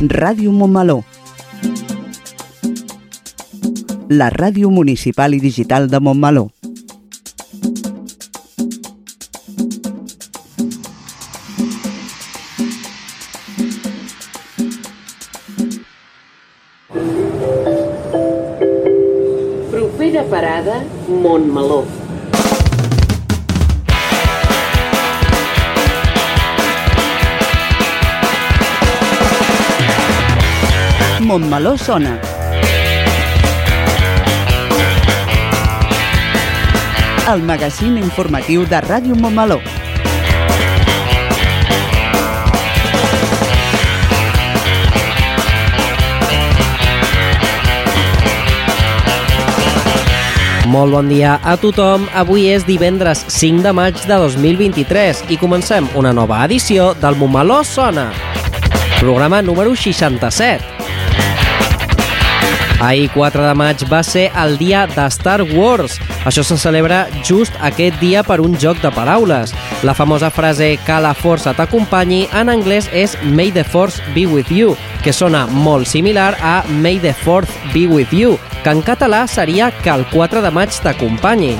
Ràdio Montmeló. La ràdio municipal i digital de Montmeló. Sona. El magazín informatiu de Ràdio Montmeló. Molt bon dia a tothom. Avui és divendres 5 de maig de 2023 i comencem una nova edició del Montmeló Sona. Programa número 67. Ahir, 4 de maig, va ser el dia de Star Wars. Això se celebra just aquest dia per un joc de paraules. La famosa frase que la força t'acompanyi en anglès és May the Force be with you, que sona molt similar a May the Fourth be with you, que en català seria que el 4 de maig t'acompanyi.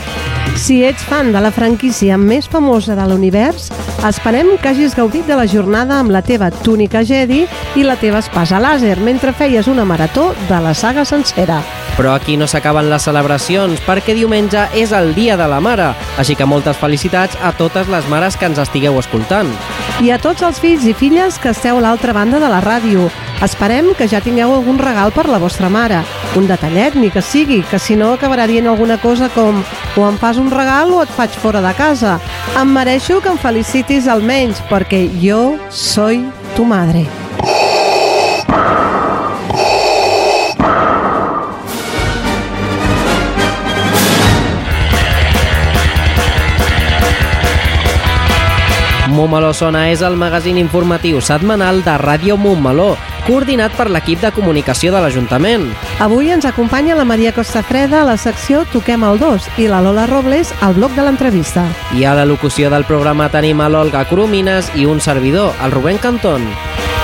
Si ets fan de la franquícia més famosa de l'univers, esperem que hagis gaudit de la jornada amb la teva túnica Jedi i la teva espasa làser mentre feies una marató de la saga sencera. Però aquí no s'acaben les celebracions, perquè diumenge és el Dia de la Mare, així que moltes felicitats a totes les mares que ens estigueu escoltant. I a tots els fills i filles que esteu a l'altra banda de la ràdio. Esperem que ja tingueu algun regal per la vostra mare. Un detallet, ni que sigui, que si no acabarà dient alguna cosa com o em fas un regal o et faig fora de casa. Em mereixo que em felicitis almenys, perquè jo soy tu madre. Montmeló Sona és el magazín informatiu setmanal de Ràdio Montmeló, coordinat per l'equip de comunicació de l'Ajuntament. Avui ens acompanya la Maria Costafreda a la secció Toquem el 2 i la Lola Robles al bloc de l'entrevista. I a la locució del programa tenim a l'Olga Coromines i un servidor, el Rubén Cantón.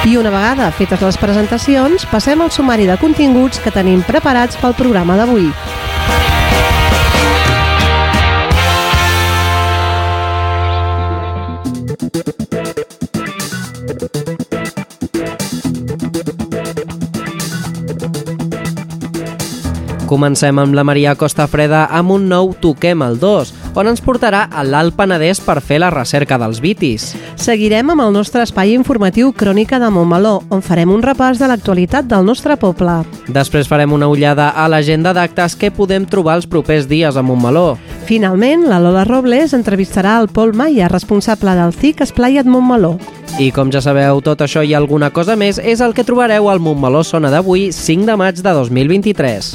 I una vegada fetes les presentacions, passem al sumari de continguts que tenim preparats pel programa d'avui. Comencem amb la Maria Costa Freda amb un nou Toquem el 2, on ens portarà a l'Alt Penedès per fer la recerca dels vitis. Seguirem amb el nostre espai informatiu Crònica de Montmeló, on farem un repàs de l'actualitat del nostre poble. Després farem una ullada a l'agenda d'actes que podem trobar els propers dies a Montmeló. Finalment, la Lola Robles entrevistarà el Pol Maia, responsable del CIC Esplaiat Montmeló. I com ja sabeu, tot això i alguna cosa més és el que trobareu al Montmeló Sona d'avui, 5 de maig de 2023.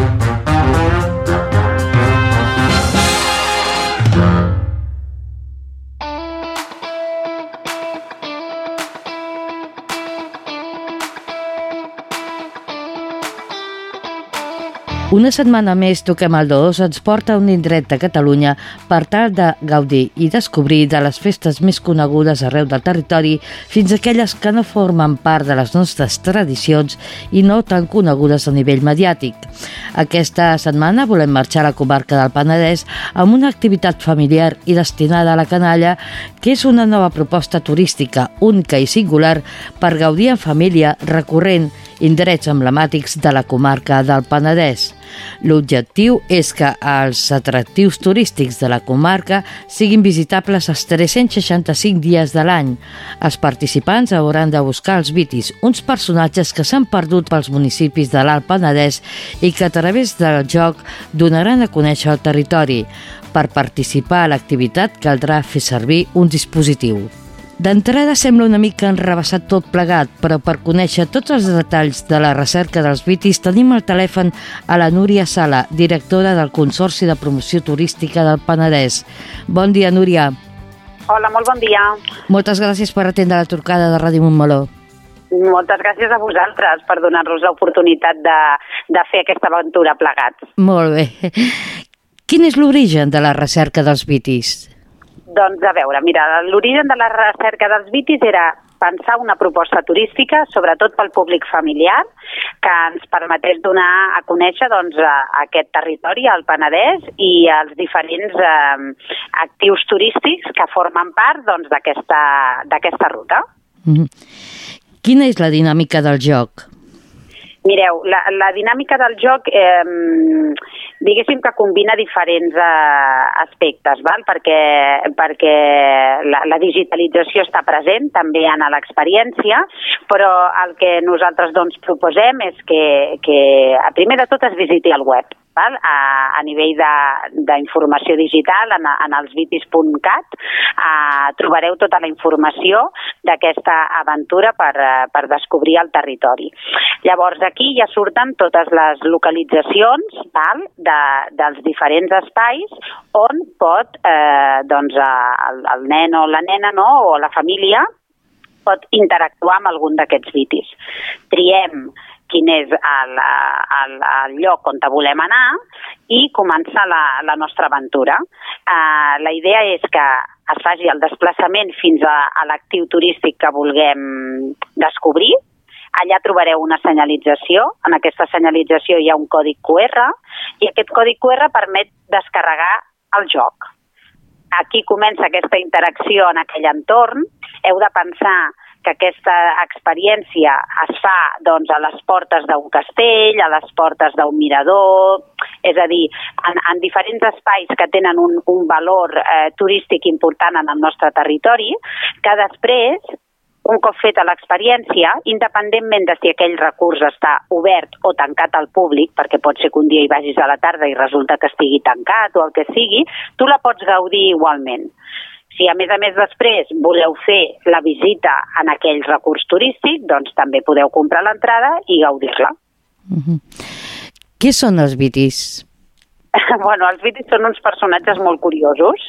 Una setmana més Toquem el 2 ens porta a un indret de Catalunya per tal de gaudir i descobrir de les festes més conegudes arreu del territori fins aquelles que no formen part de les nostres tradicions i no tan conegudes a nivell mediàtic. Aquesta setmana volem marxar a la comarca del Penedès amb una activitat familiar i destinada a la canalla que és una nova proposta turística única i singular per gaudir en família recorrent indrets emblemàtics de la comarca del Penedès. L'objectiu és que els atractius turístics de la comarca siguin visitables els 365 dies de l'any. Els participants hauran de buscar els vitis, uns personatges que s'han perdut pels municipis de l'Alt Penedès i que a través del joc donaran a conèixer el territori. Per participar a l'activitat caldrà fer servir un dispositiu. D'entrada sembla una mica enrebaçat tot plegat, però per conèixer tots els detalls de la recerca dels vitis tenim al telèfon a la Núria Sala, directora del Consorci de Promoció Turística del Penedès. Bon dia, Núria. Hola, molt bon dia. Moltes gràcies per atendre la trucada de Ràdio Montmeló. Moltes gràcies a vosaltres per donar-nos l'oportunitat de, de fer aquesta aventura plegats. Molt bé. Quin és l'origen de la recerca dels vitis? Doncs a veure, mira, l'origen de la recerca dels vitis era pensar una proposta turística, sobretot pel públic familiar, que ens permetés donar a conèixer doncs, aquest territori, al Penedès, i els diferents eh, actius turístics que formen part doncs, d'aquesta doncs, ruta. Mm -hmm. Quina és la dinàmica del joc? Mireu, la, la dinàmica del joc, eh, diguéssim que combina diferents eh, aspectes, val? perquè, perquè la, la digitalització està present també en l'experiència, però el que nosaltres doncs, proposem és que, que primer de tot es visiti el web val? A, a nivell d'informació digital en, en els vitis.cat eh, trobareu tota la informació d'aquesta aventura per, eh, per descobrir el territori. Llavors aquí ja surten totes les localitzacions val? De, dels diferents espais on pot eh, doncs, el, el nen o la nena no? o la família pot interactuar amb algun d'aquests vitis. Triem quin és el, el, el lloc on volem anar i començar la, la nostra aventura. Uh, la idea és que es faci el desplaçament fins a, a l'actiu turístic que vulguem descobrir. Allà trobareu una senyalització. En aquesta senyalització hi ha un codi QR i aquest codi QR permet descarregar el joc. Aquí comença aquesta interacció en aquell entorn. Heu de pensar que aquesta experiència es fa doncs, a les portes d'un castell, a les portes d'un mirador, és a dir, en, en diferents espais que tenen un, un valor eh, turístic important en el nostre territori, que després un cop feta l'experiència, independentment de si aquell recurs està obert o tancat al públic, perquè pot ser que un dia hi vagis a la tarda i resulta que estigui tancat o el que sigui, tu la pots gaudir igualment. Si a més a més després voleu fer la visita en aquell recurs turístic, doncs també podeu comprar l'entrada i gaudir-la. Mm -hmm. Què són els vitis? bueno, els Beatles són uns personatges molt curiosos,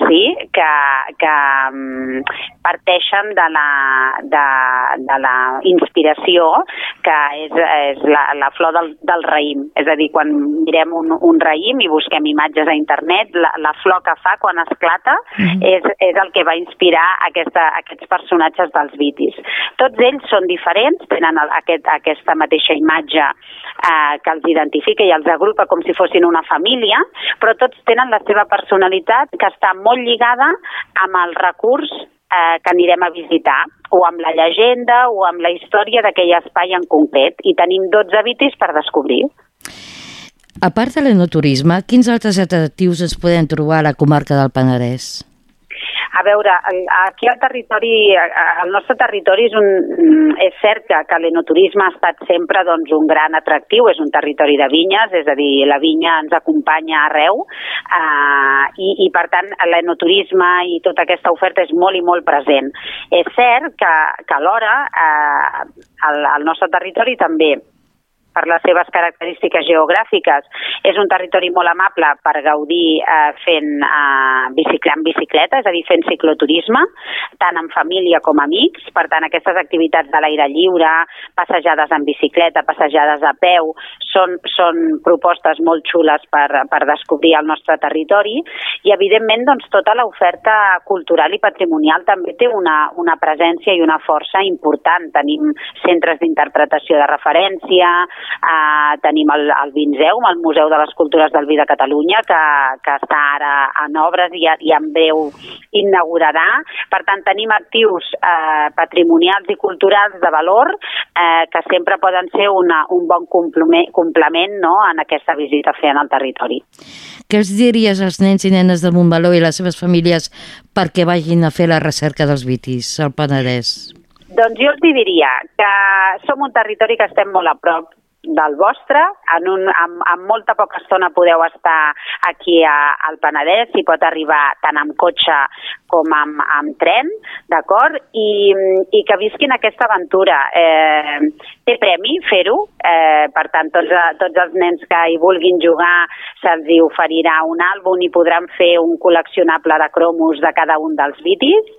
sí, que, que um, parteixen de la, de, de la inspiració que és, és la, la flor del, del raïm. És a dir, quan mirem un, un raïm i busquem imatges a internet, la, la flor que fa quan esclata mm -hmm. és, és el que va inspirar aquesta, aquests personatges dels Beatles. Tots ells són diferents, tenen el, aquest, aquesta mateixa imatge eh, que els identifica i els agrupa com si fossin una família, però tots tenen la seva personalitat que està molt lligada amb el recurs eh, que anirem a visitar, o amb la llegenda o amb la història d'aquell espai en concret. I tenim 12 vitis per descobrir. A part de l'enoturisme, quins altres atractius es poden trobar a la comarca del Penedès? A veure, aquí al territori, el nostre territori és, un, és cert que, que l'enoturisme ha estat sempre doncs, un gran atractiu, és un territori de vinyes, és a dir, la vinya ens acompanya arreu eh, i, i per tant l'enoturisme i tota aquesta oferta és molt i molt present. És cert que, que alhora eh, el, el nostre territori també per les seves característiques geogràfiques. És un territori molt amable per gaudir eh, fent eh, bicicleta, en bicicleta, és a dir, fent cicloturisme, tant en família com amics. Per tant, aquestes activitats de l'aire lliure, passejades en bicicleta, passejades a peu, són, són propostes molt xules per, per descobrir el nostre territori i, evidentment, doncs, tota l'oferta cultural i patrimonial també té una, una presència i una força important. Tenim centres d'interpretació de referència, Eh, tenim el, el Vinzeum, el Museu de les Cultures del Vi de Catalunya, que, que està ara en obres i, i en breu inaugurarà. Per tant, tenim actius eh, patrimonials i culturals de valor eh, que sempre poden ser una, un bon complement, complement no, en aquesta visita a fer en el territori. Què els diries als nens i nenes del Montbaló i les seves famílies perquè vagin a fer la recerca dels vitis al Penedès? Doncs jo els diria que som un territori que estem molt a prop del vostre. En, un, en, en molta poca estona podeu estar aquí a, al Penedès, hi pot arribar tant amb cotxe com amb, amb tren, d'acord? I, I que visquin aquesta aventura. Eh, té premi fer-ho, eh, per tant, tots, tots els nens que hi vulguin jugar se'ls oferirà un àlbum i podran fer un col·leccionable de cromos de cada un dels vitis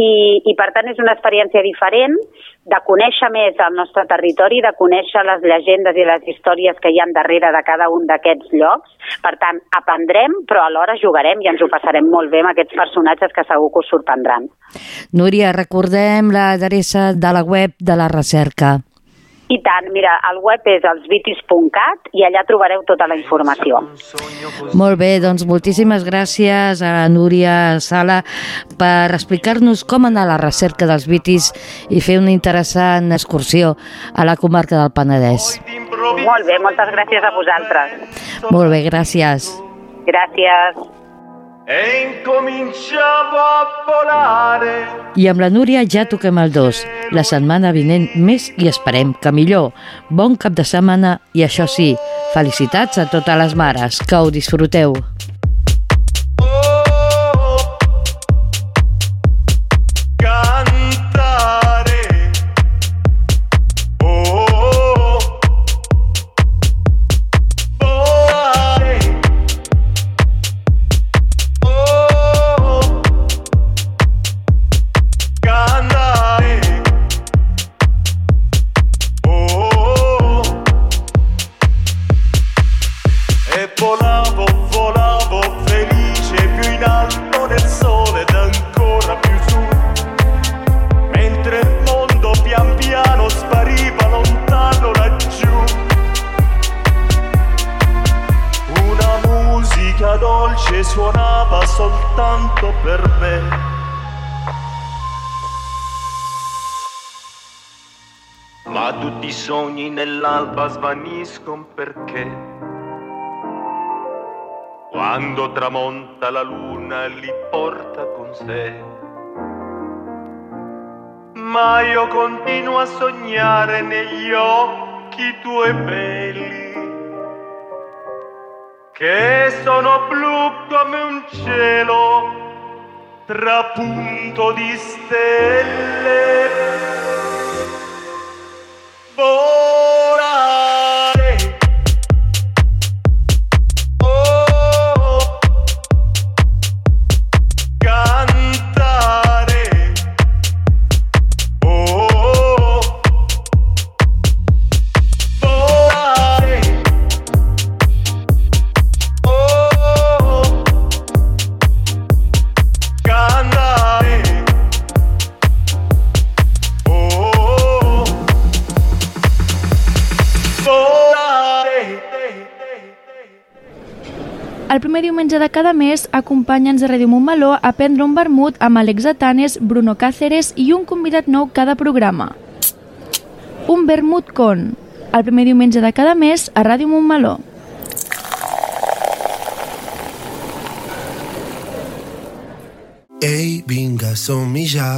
i, i per tant és una experiència diferent de conèixer més el nostre territori, de conèixer les llegendes i les històries que hi han darrere de cada un d'aquests llocs. Per tant, aprendrem, però alhora jugarem i ens ho passarem molt bé amb aquests personatges que segur que us sorprendran. Núria, recordem l'adreça de la web de la recerca. I tant, mira, el web és elsvitis.cat i allà trobareu tota la informació. Molt bé, doncs moltíssimes gràcies a Núria Sala per explicar-nos com anar a la recerca dels vitis i fer una interessant excursió a la comarca del Penedès. Molt bé, moltes gràcies a vosaltres. Molt bé, gràcies. Gràcies. E incominciavo a volare. I amb la Núria ja toquem el dos. La setmana vinent més i esperem que millor. Bon cap de setmana i això sí, felicitats a totes les mares. Que ho disfruteu. Nell'alba svaniscono perché quando tramonta la luna li porta con sé. Ma io continuo a sognare negli occhi tuoi belli, che sono blu come un cielo trapunto di stelle. Volare. 15 de cada mes, acompanya'ns a Ràdio Montmeló a prendre un vermut amb Alex Atanes, Bruno Cáceres i un convidat nou cada programa. Un vermut con, el primer diumenge de cada mes a Ràdio Montmeló. Ei, vinga, som-hi ja,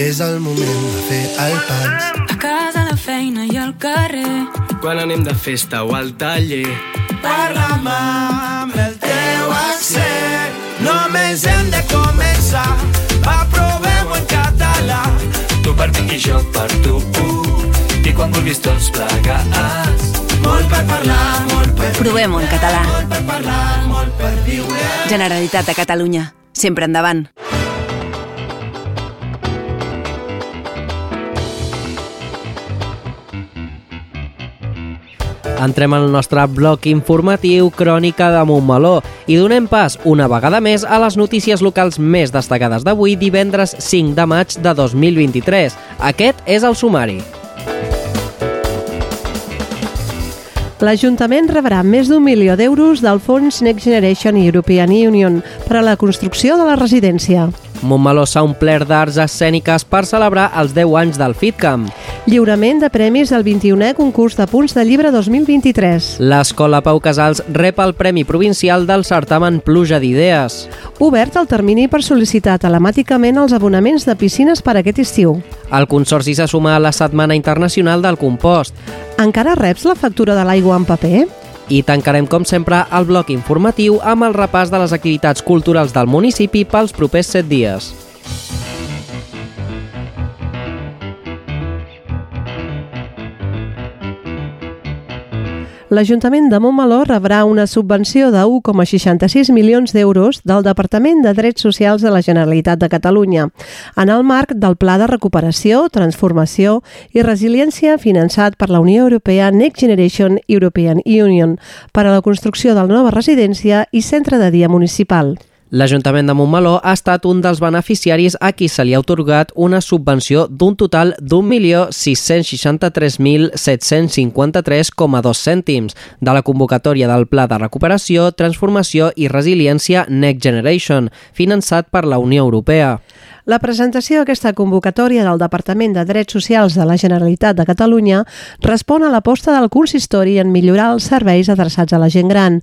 és el moment de fer el pas. A casa, la feina i al carrer. Quan anem de festa o al taller. Parla'm amb el accent. Només hem de començar. Va, provem-ho en català. Tu per mi i jo per tu. I quan vulguis tots plegats. Molt per parlar, molt per Provem-ho en català. molt per parlar, molt per viure. Generalitat de Catalunya. Sempre endavant. Entrem al nostre bloc informatiu Crònica de Montmeló i donem pas una vegada més a les notícies locals més destacades d'avui divendres 5 de maig de 2023. Aquest és el sumari. L'Ajuntament rebrà més d'un milió d'euros del fons Next Generation European Union per a la construcció de la residència. Montmeló s'ha omplert d'arts escèniques per celebrar els 10 anys del FitCamp. Lliurament de premis del 21è concurs de punts de llibre 2023. L'Escola Pau Casals rep el Premi Provincial del certamen Pluja d'Idees. Obert el termini per sol·licitar telemàticament els abonaments de piscines per aquest estiu. El Consorci se suma a la Setmana Internacional del Compost. Encara reps la factura de l'aigua en paper? I tancarem, com sempre, el bloc informatiu amb el repàs de les activitats culturals del municipi pels propers 7 dies. L'Ajuntament de Montmeló rebrà una subvenció de 1,66 milions d'euros del Departament de Drets Socials de la Generalitat de Catalunya en el marc del Pla de Recuperació, Transformació i Resiliència finançat per la Unió Europea Next Generation European Union per a la construcció de la nova residència i centre de dia municipal. L'Ajuntament de Montmeló ha estat un dels beneficiaris a qui se li ha otorgat una subvenció d'un total d'1.663.753,2 cèntims de la convocatòria del Pla de Recuperació, Transformació i Resiliència Next Generation, finançat per la Unió Europea. La presentació d'aquesta convocatòria del Departament de Drets Socials de la Generalitat de Catalunya respon a l'aposta del consistori en millorar els serveis adreçats a la gent gran,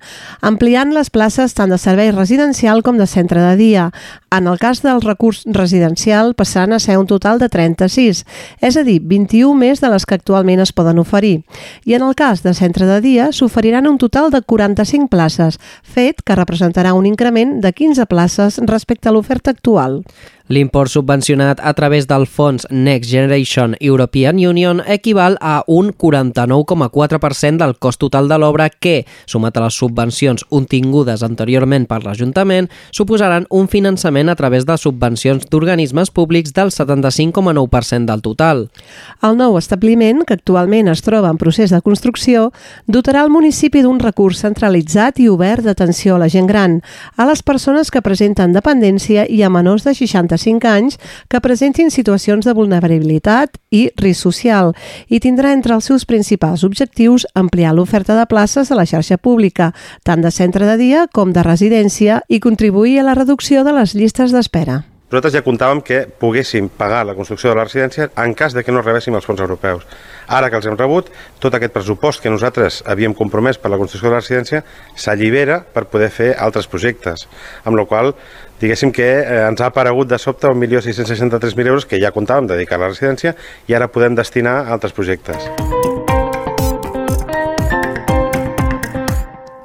ampliant les places tant de servei residencial com de centre de dia. En el cas del recurs residencial passaran a ser un total de 36, és a dir, 21 més de les que actualment es poden oferir. I en el cas de centre de dia s'oferiran un total de 45 places, fet que representarà un increment de 15 places respecte a l'oferta actual. L'import subvencionat a través del fons Next Generation European Union equival a un 49,4% del cost total de l'obra que, sumat a les subvencions obtingudes anteriorment per l'Ajuntament, suposaran un finançament a través de subvencions d'organismes públics del 75,9% del total. El nou establiment, que actualment es troba en procés de construcció, dotarà el municipi d'un recurs centralitzat i obert d'atenció a la gent gran, a les persones que presenten dependència i a menors de 65 anys que presentin situacions de vulnerabilitat i risc social i tindrà entre els seus principals objectius ampliar l'oferta de places a la xarxa pública, tant de centre de dia com de residència i contribuir a la reducció de les llistes d'espera. Nosaltres ja comptàvem que poguéssim pagar la construcció de la residència en cas de que no rebéssim els fons europeus. Ara que els hem rebut, tot aquest pressupost que nosaltres havíem compromès per la construcció de la residència s'allibera per poder fer altres projectes, amb la qual diguéssim que eh, ens ha aparegut de sobte 1.663.000 euros que ja comptàvem dedicar a la residència i ara podem destinar a altres projectes.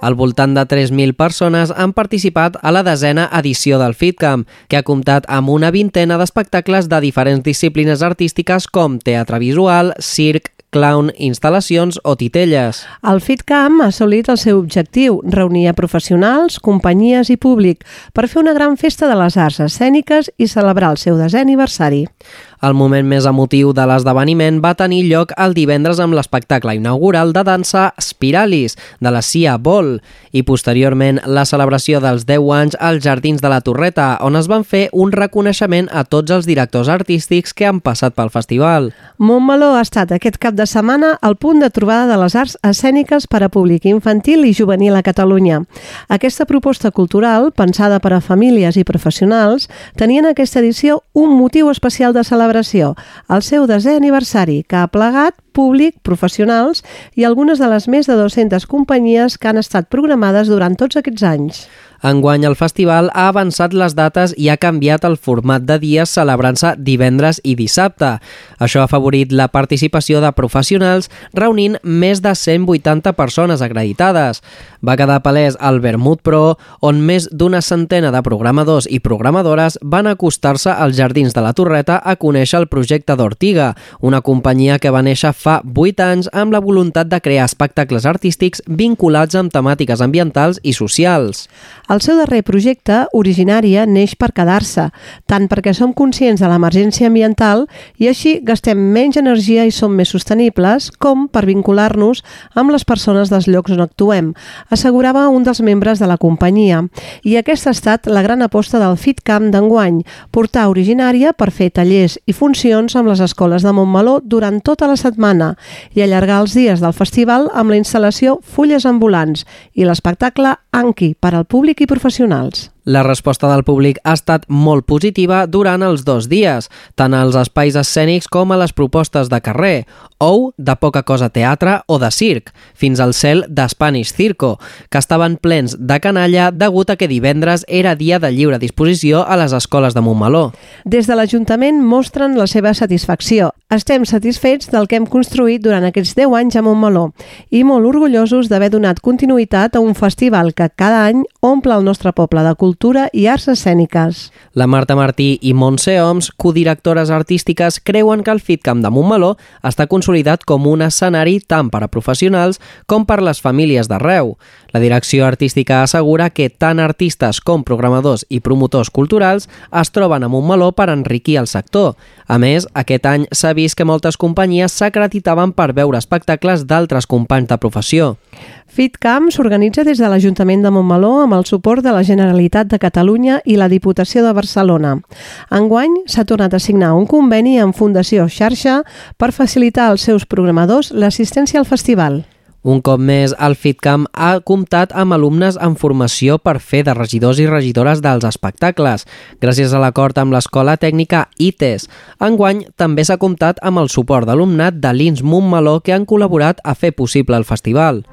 Al voltant de 3.000 persones han participat a la desena edició del FitCamp, que ha comptat amb una vintena d'espectacles de diferents disciplines artístiques com teatre visual, circ, clown, instal·lacions o titelles. El FitCamp ha assolit el seu objectiu, reunir a professionals, companyies i públic per fer una gran festa de les arts escèniques i celebrar el seu desè aniversari. El moment més emotiu de l'esdeveniment va tenir lloc el divendres amb l'espectacle inaugural de dansa Spiralis, de la Cia Ball, i posteriorment la celebració dels 10 anys als Jardins de la Torreta, on es van fer un reconeixement a tots els directors artístics que han passat pel festival. Montmeló ha estat aquest cap de setmana el punt de trobada de les arts escèniques per a públic infantil i juvenil a Catalunya. Aquesta proposta cultural, pensada per a famílies i professionals, tenia en aquesta edició un motiu especial de celebració celebració, el seu desè aniversari, que ha plegat públic, professionals i algunes de les més de 200 companyies que han estat programades durant tots aquests anys. Enguany el festival ha avançat les dates i ha canviat el format de dies celebrant-se divendres i dissabte. Això ha afavorit la participació de professionals reunint més de 180 persones acreditades. Va quedar palès el Vermut Pro, on més d'una centena de programadors i programadores van acostar-se als Jardins de la Torreta a conèixer el projecte d'Ortiga, una companyia que va néixer fa 8 anys amb la voluntat de crear espectacles artístics vinculats amb temàtiques ambientals i socials. El seu darrer projecte, Originària, neix per quedar-se, tant perquè som conscients de l'emergència ambiental i així gastem menys energia i som més sostenibles, com per vincular-nos amb les persones dels llocs on actuem, assegurava un dels membres de la companyia. I aquesta ha estat la gran aposta del FitCamp d'enguany, portar Originària per fer tallers i funcions amb les escoles de Montmeló durant tota la setmana i allargar els dies del festival amb la instal·lació Fulles Ambulants i l'espectacle Anki per al públic i professionals. La resposta del públic ha estat molt positiva durant els dos dies, tant als espais escènics com a les propostes de carrer, ou de poca cosa teatre o de circ, fins al cel de Spanish Circo, que estaven plens de canalla degut a que divendres era dia de lliure disposició a les escoles de Montmeló. Des de l'Ajuntament mostren la seva satisfacció. Estem satisfets del que hem construït durant aquests 10 anys a Montmeló i molt orgullosos d'haver donat continuïtat a un festival que cada any omple el nostre poble de cultura i arts escèniques. La Marta Martí i Montse Oms, codirectores artístiques, creuen que el FitCamp de Montmeló està consolidat com un escenari tant per a professionals com per les famílies d'arreu. La direcció artística assegura que tant artistes com programadors i promotors culturals es troben a Montmeló per enriquir el sector. A més, aquest any s'ha vist que moltes companyies s'acreditaven per veure espectacles d'altres companys de professió. FitCamp s'organitza des de l'Ajuntament de Montmeló amb el suport de la Generalitat de Catalunya i la Diputació de Barcelona. Enguany s'ha tornat a signar un conveni amb Fundació Xarxa per facilitar als seus programadors l'assistència al festival. Un cop més, el FitCamp ha comptat amb alumnes en formació per fer de regidors i regidores dels espectacles, gràcies a l'acord amb l'Escola Tècnica ITES. Enguany també s'ha comptat amb el suport d'alumnat de l'INS Montmeló que han col·laborat a fer possible el festival.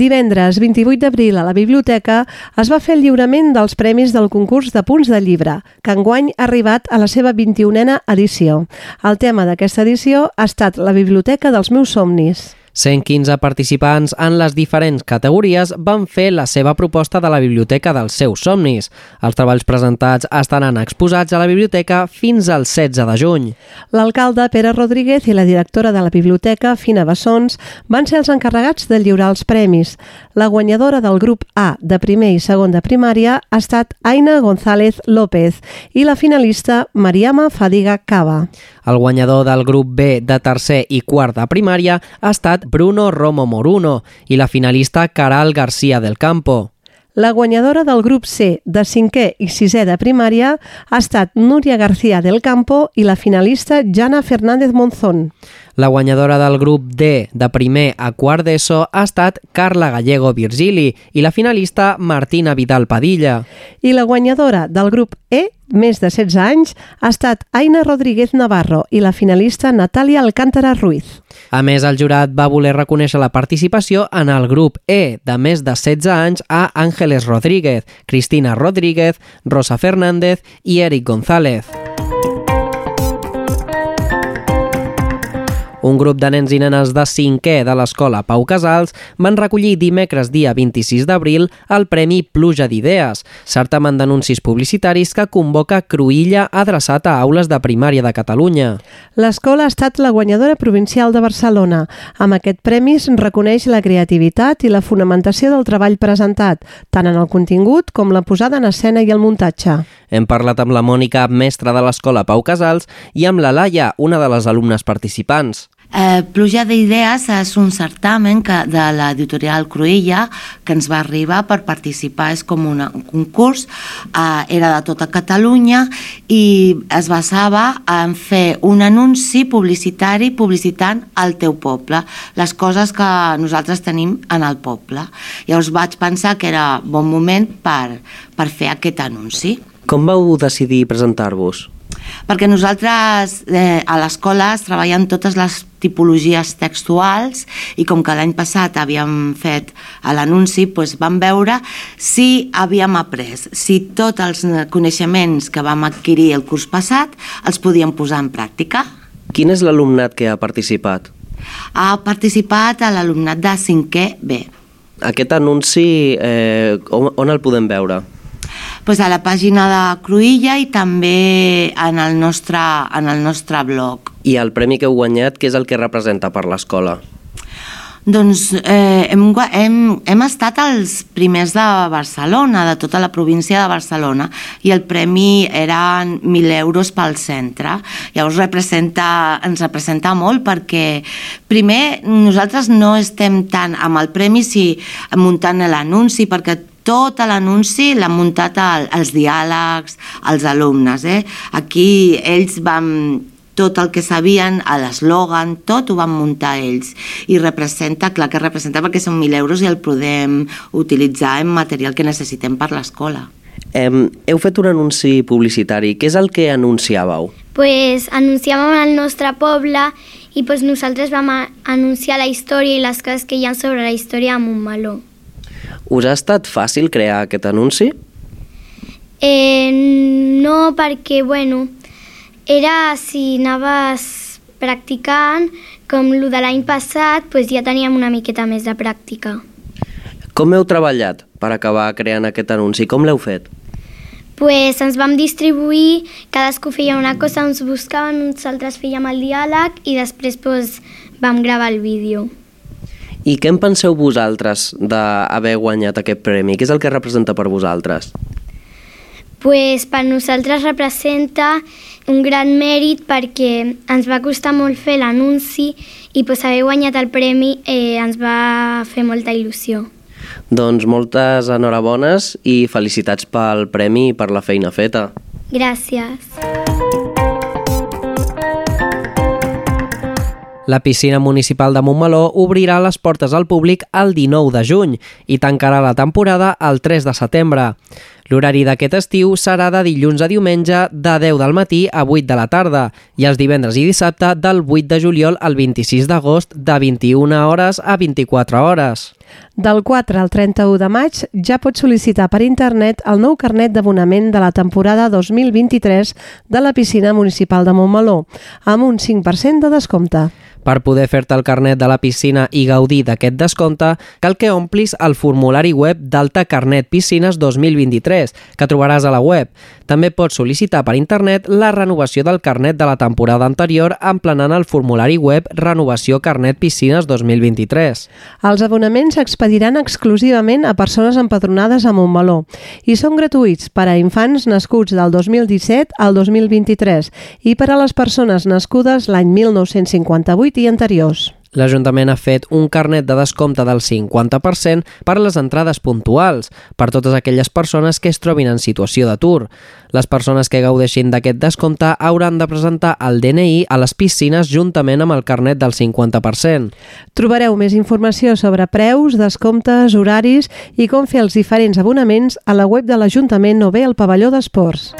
Divendres 28 d'abril a la biblioteca es va fer el lliurament dels premis del concurs de punts de llibre, que enguany ha arribat a la seva 21a edició. El tema d'aquesta edició ha estat la Biblioteca dels meus somnis. 115 participants en les diferents categories van fer la seva proposta de la biblioteca dels seus somnis. Els treballs presentats estaran exposats a la biblioteca fins al 16 de juny. L'alcalde Pere Rodríguez i la directora de la biblioteca, Fina Bessons, van ser els encarregats de lliurar els premis. La guanyadora del grup A de primer i segon de primària ha estat Aina González López i la finalista Mariama Fadiga Cava. El guanyador del grup B de tercer i quart de primària ha estat Bruno Romo Moruno i la finalista Caral García del Campo. La guanyadora del grup C de cinquè i sisè de primària ha estat Núria García del Campo i la finalista Jana Fernández Monzón. La guanyadora del grup D de primer a quart d'ESO ha estat Carla Gallego Virgili i la finalista Martina Vidal Padilla. I la guanyadora del grup E, més de 16 anys, ha estat Aina Rodríguez Navarro i la finalista Natàlia Alcántara Ruiz. A més, el jurat va voler reconèixer la participació en el grup E de més de 16 anys a Ángeles Rodríguez, Cristina Rodríguez, Rosa Fernández i Eric González. Un grup de nens i nenes de cinquè de l'escola Pau Casals van recollir dimecres dia 26 d'abril el Premi Pluja d'Idees, certamen d'anuncis publicitaris que convoca Cruïlla adreçat a aules de primària de Catalunya. L'escola ha estat la guanyadora provincial de Barcelona. Amb aquest premi es reconeix la creativitat i la fonamentació del treball presentat, tant en el contingut com la posada en escena i el muntatge. Hem parlat amb la Mònica, mestra de l'escola Pau Casals, i amb la Laia, una de les alumnes participants. Eh, Pluja d'Idees és un certamen que, de l'editorial Cruïlla que ens va arribar per participar, és com una, un concurs, eh, era de tota Catalunya i es basava en fer un anunci publicitari publicitant el teu poble, les coses que nosaltres tenim en el poble. Llavors vaig pensar que era bon moment per, per fer aquest anunci. Com vau decidir presentar-vos? perquè nosaltres eh, a l'escola es treballen totes les tipologies textuals i com que l'any passat havíem fet l'anunci, doncs vam veure si havíem après, si tots els coneixements que vam adquirir el curs passat els podíem posar en pràctica. Quin és l'alumnat que ha participat? Ha participat a l'alumnat de 5è B. Aquest anunci, eh, on, on el podem veure? Pues a la pàgina de Cruïlla i també en el nostre, en el nostre blog. I el premi que heu guanyat, què és el que representa per l'escola? Doncs eh, hem, hem, hem estat els primers de Barcelona, de tota la província de Barcelona, i el premi eren 1.000 euros pel centre. Llavors representa, ens representa molt perquè, primer, nosaltres no estem tant amb el premi si muntant l'anunci, perquè tot l'anunci l'han muntat el, els diàlegs, els alumnes. Eh? Aquí ells van tot el que sabien, a l'eslògan, tot ho van muntar ells. I representa, clar que representa perquè són 1.000 euros i el podem utilitzar en material que necessitem per l'escola. Hem, heu fet un anunci publicitari. Què és el que anunciàveu? pues, anunciàvem el nostre poble i pues, nosaltres vam a- anunciar la història i les coses que hi ha sobre la història de Montmeló. Us ha estat fàcil crear aquest anunci? Eh, no, perquè, bueno, era si anaves practicant, com el de l'any passat, pues ja teníem una miqueta més de pràctica. Com heu treballat per acabar creant aquest anunci? Com l'heu fet? pues ens vam distribuir, cadascú feia una cosa, ens buscaven, uns altres fèiem el diàleg i després pues, vam gravar el vídeo. I què en penseu vosaltres d'haver guanyat aquest premi? Què és el que representa per vosaltres? pues, per nosaltres representa un gran mèrit perquè ens va costar molt fer l'anunci i pues, haver guanyat el premi eh, ens va fer molta il·lusió. Doncs moltes enhorabones i felicitats pel premi i per la feina feta. Gràcies. La piscina municipal de Montmeló obrirà les portes al públic el 19 de juny i tancarà la temporada el 3 de setembre. L'horari d'aquest estiu serà de dilluns a diumenge de 10 del matí a 8 de la tarda i els divendres i dissabte del 8 de juliol al 26 d'agost de 21 hores a 24 hores. Del 4 al 31 de maig ja pots sol·licitar per internet el nou carnet d'abonament de la temporada 2023 de la piscina municipal de Montmeló, amb un 5% de descompte. Per poder fer-te el carnet de la piscina i gaudir d'aquest descompte, cal que omplis el formulari web d'Alta Carnet Piscines 2023, que trobaràs a la web. També pots sol·licitar per internet la renovació del carnet de la temporada anterior emplenant el formulari web Renovació Carnet Piscines 2023. Els abonaments s'expediran exclusivament a persones empadronades a Montmeló i són gratuïts per a infants nascuts del 2017 al 2023 i per a les persones nascudes l'any 1958 i anteriors. L'Ajuntament ha fet un carnet de descompte del 50% per a les entrades puntuals, per totes aquelles persones que es trobin en situació d'atur. Les persones que gaudeixin d'aquest descompte hauran de presentar el DNI a les piscines juntament amb el carnet del 50%. Trobareu més informació sobre preus, descomptes, horaris i com fer els diferents abonaments a la web de l'Ajuntament o bé al pavelló d'esports.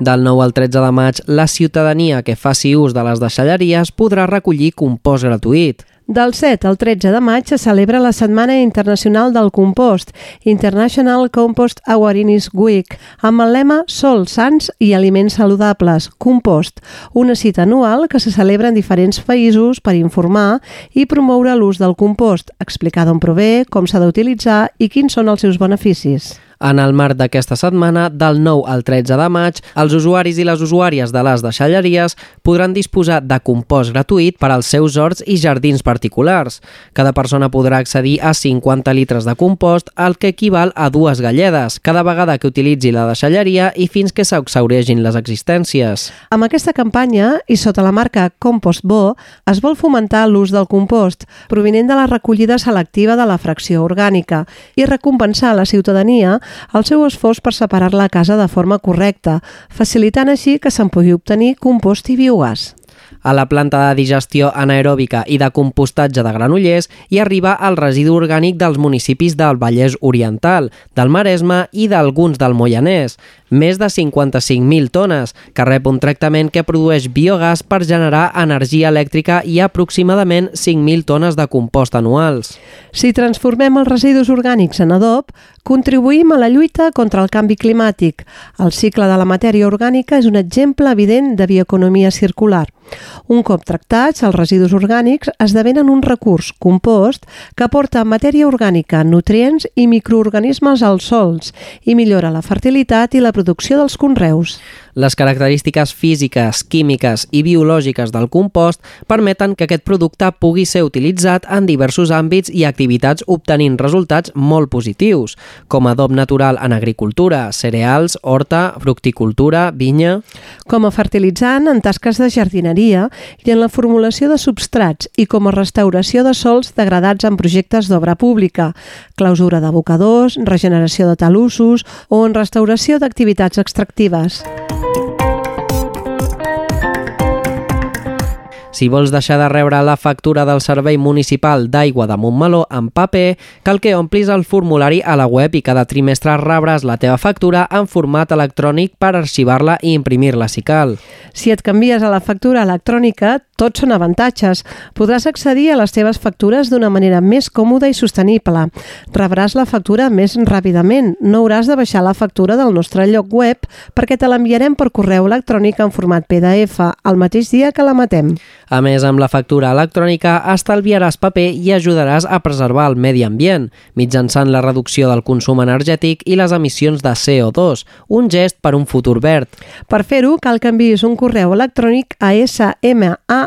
Del 9 al 13 de maig, la ciutadania que faci ús de les deixalleries podrà recollir compost gratuït. Del 7 al 13 de maig se celebra la Setmana Internacional del Compost, International Compost Awareness Week, amb el lema Sol, Sants i Aliments Saludables, Compost, una cita anual que se celebra en diferents països per informar i promoure l'ús del compost, explicar d'on prové, com s'ha d'utilitzar i quins són els seus beneficis. En el marc d'aquesta setmana, del 9 al 13 de maig, els usuaris i les usuàries de les deixalleries podran disposar de compost gratuït per als seus horts i jardins particulars. Cada persona podrà accedir a 50 litres de compost, el que equival a dues galledes, cada vegada que utilitzi la deixalleria i fins que s'exauregin les existències. Amb aquesta campanya, i sota la marca Compost Bo, es vol fomentar l'ús del compost, provinent de la recollida selectiva de la fracció orgànica, i recompensar la ciutadania el seu esforç per separar-la a casa de forma correcta, facilitant així que se'n pugui obtenir compost i biogàs. A la planta de digestió anaeròbica i de compostatge de Granollers hi arriba el residu orgànic dels municipis del Vallès Oriental, del Maresme i d'alguns del Moianès, més de 55.000 tones, que rep un tractament que produeix biogàs per generar energia elèctrica i aproximadament 5.000 tones de compost anuals. Si transformem els residus orgànics en adob, contribuïm a la lluita contra el canvi climàtic. El cicle de la matèria orgànica és un exemple evident de bioeconomia circular. Un cop tractats, els residus orgànics esdevenen un recurs, compost, que aporta matèria orgànica, nutrients i microorganismes als sols i millora la fertilitat i la producció dels conreus. Les característiques físiques, químiques i biològiques del compost permeten que aquest producte pugui ser utilitzat en diversos àmbits i activitats obtenint resultats molt positius, com adob natural en agricultura, cereals, horta, fructicultura, vinya... Com a fertilitzant en tasques de jardineria i en la formulació de substrats i com a restauració de sols degradats en projectes d'obra pública, clausura d'abocadors, regeneració de talussos o en restauració d'activitats extractives. Si vols deixar de rebre la factura del Servei Municipal d'Aigua de Montmeló en paper, cal que omplis el formulari a la web i cada trimestre rebràs la teva factura en format electrònic per arxivar-la i imprimir-la si cal. Si et canvies a la factura electrònica, tots són avantatges. Podràs accedir a les teves factures d'una manera més còmoda i sostenible. Rebràs la factura més ràpidament. No hauràs de baixar la factura del nostre lloc web perquè te l'enviarem per correu electrònic en format PDF el mateix dia que la matem. A més, amb la factura electrònica estalviaràs paper i ajudaràs a preservar el medi ambient, mitjançant la reducció del consum energètic i les emissions de CO2, un gest per un futur verd. Per fer-ho, cal que enviïs un correu electrònic a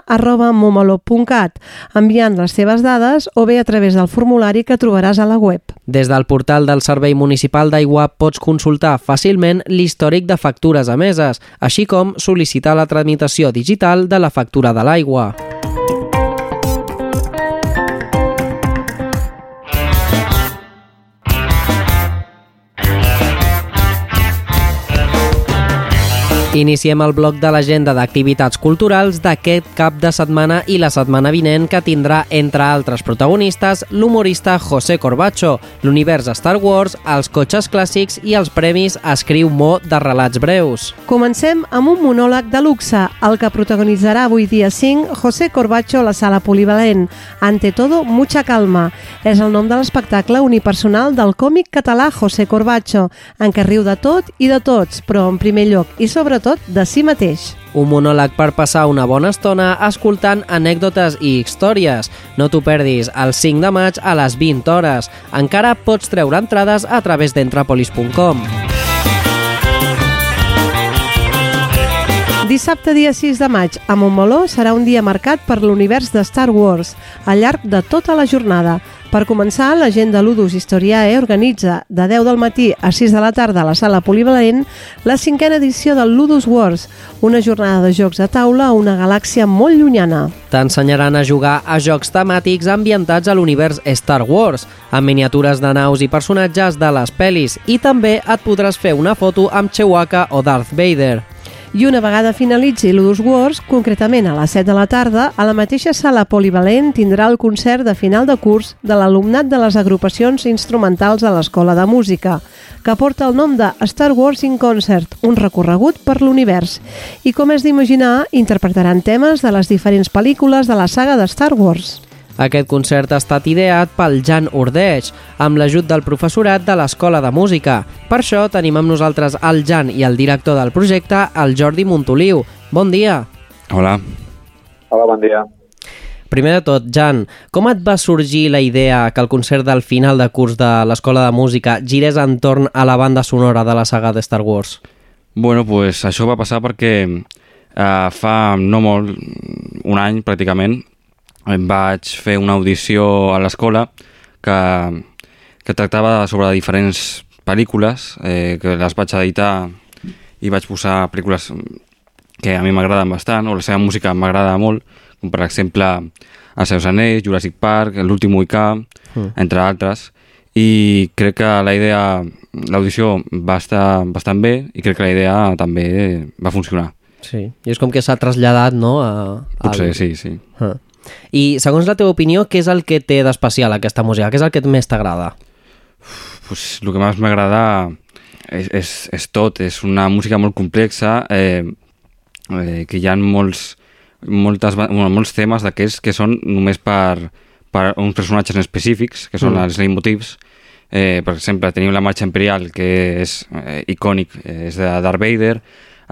sma.momolo.cat, enviant les teves dades o bé a través del formulari que trobaràs a la web. Des del portal del Servei Municipal d'Aigua pots consultar fàcilment l'històric de factures emeses, així com sol·licitar la tramitació digital de la factura de l'aigua. Iniciem el bloc de l'agenda d'activitats culturals d'aquest cap de setmana i la setmana vinent que tindrà, entre altres protagonistes, l'humorista José Corbacho, l'univers Star Wars, els cotxes clàssics i els premis Escriu Mo de relats breus. Comencem amb un monòleg de luxe, el que protagonitzarà avui dia 5 José Corbacho a la sala polivalent. Ante todo, mucha calma. És el nom de l'espectacle unipersonal del còmic català José Corbacho, en què riu de tot i de tots, però en primer lloc i sobretot de si mateix. Un monòleg per passar una bona estona escoltant anècdotes i històries. No t'ho perdis, el 5 de maig a les 20 hores. Encara pots treure entrades a través Dissabte, dia 6 de maig, a Montmeló serà un dia marcat per l'univers de Star Wars, al llarg de tota la jornada. Per començar, la gent de Ludus Historiae organitza de 10 del matí a 6 de la tarda a la sala polivalent la cinquena edició del Ludus Wars, una jornada de jocs de taula a una galàxia molt llunyana. T'ensenyaran a jugar a jocs temàtics ambientats a l'univers Star Wars, amb miniatures de naus i personatges de les pel·lis, i també et podràs fer una foto amb Chewbacca o Darth Vader. I una vegada finalitzi Ludus Wars, concretament a les 7 de la tarda, a la mateixa sala polivalent tindrà el concert de final de curs de l'alumnat de les agrupacions instrumentals a l'Escola de Música, que porta el nom de Star Wars in Concert, un recorregut per l'univers. I com és d'imaginar, interpretaran temes de les diferents pel·lícules de la saga de Star Wars. Aquest concert ha estat ideat pel Jan Ordeig, amb l'ajut del professorat de l'Escola de Música. Per això tenim amb nosaltres el Jan i el director del projecte, el Jordi Montoliu. Bon dia. Hola. Hola, bon dia. Primer de tot, Jan, com et va sorgir la idea que el concert del final de curs de l'Escola de Música girés entorn a la banda sonora de la saga de Star Wars? Bueno, pues això va passar perquè eh, fa no molt, un any pràcticament, vaig fer una audició a l'escola que, que tractava sobre diferents pel·lícules eh, que les vaig editar i vaig posar pel·lícules que a mi m'agraden bastant o la seva música m'agrada molt com per exemple Els seus anells, Jurassic Park, L'últim Moicà, mm. entre altres i crec que la idea l'audició va estar bastant bé i crec que la idea també va funcionar. Sí, i és com que s'ha traslladat, no? A, Potser, sí, sí. Ah. I segons la teva opinió, què és el que té d'especial aquesta música? Què és el que més t'agrada? Pues, el que més m'agrada és, és, és tot, és una música molt complexa, eh, eh, que hi ha molts, moltes, bueno, molts temes d'aquests que són només per, per uns personatges específics, que són mm. els leitmotivs. Eh, per exemple, tenim la marxa imperial, que és eh, icònic, eh, és de Darth Vader,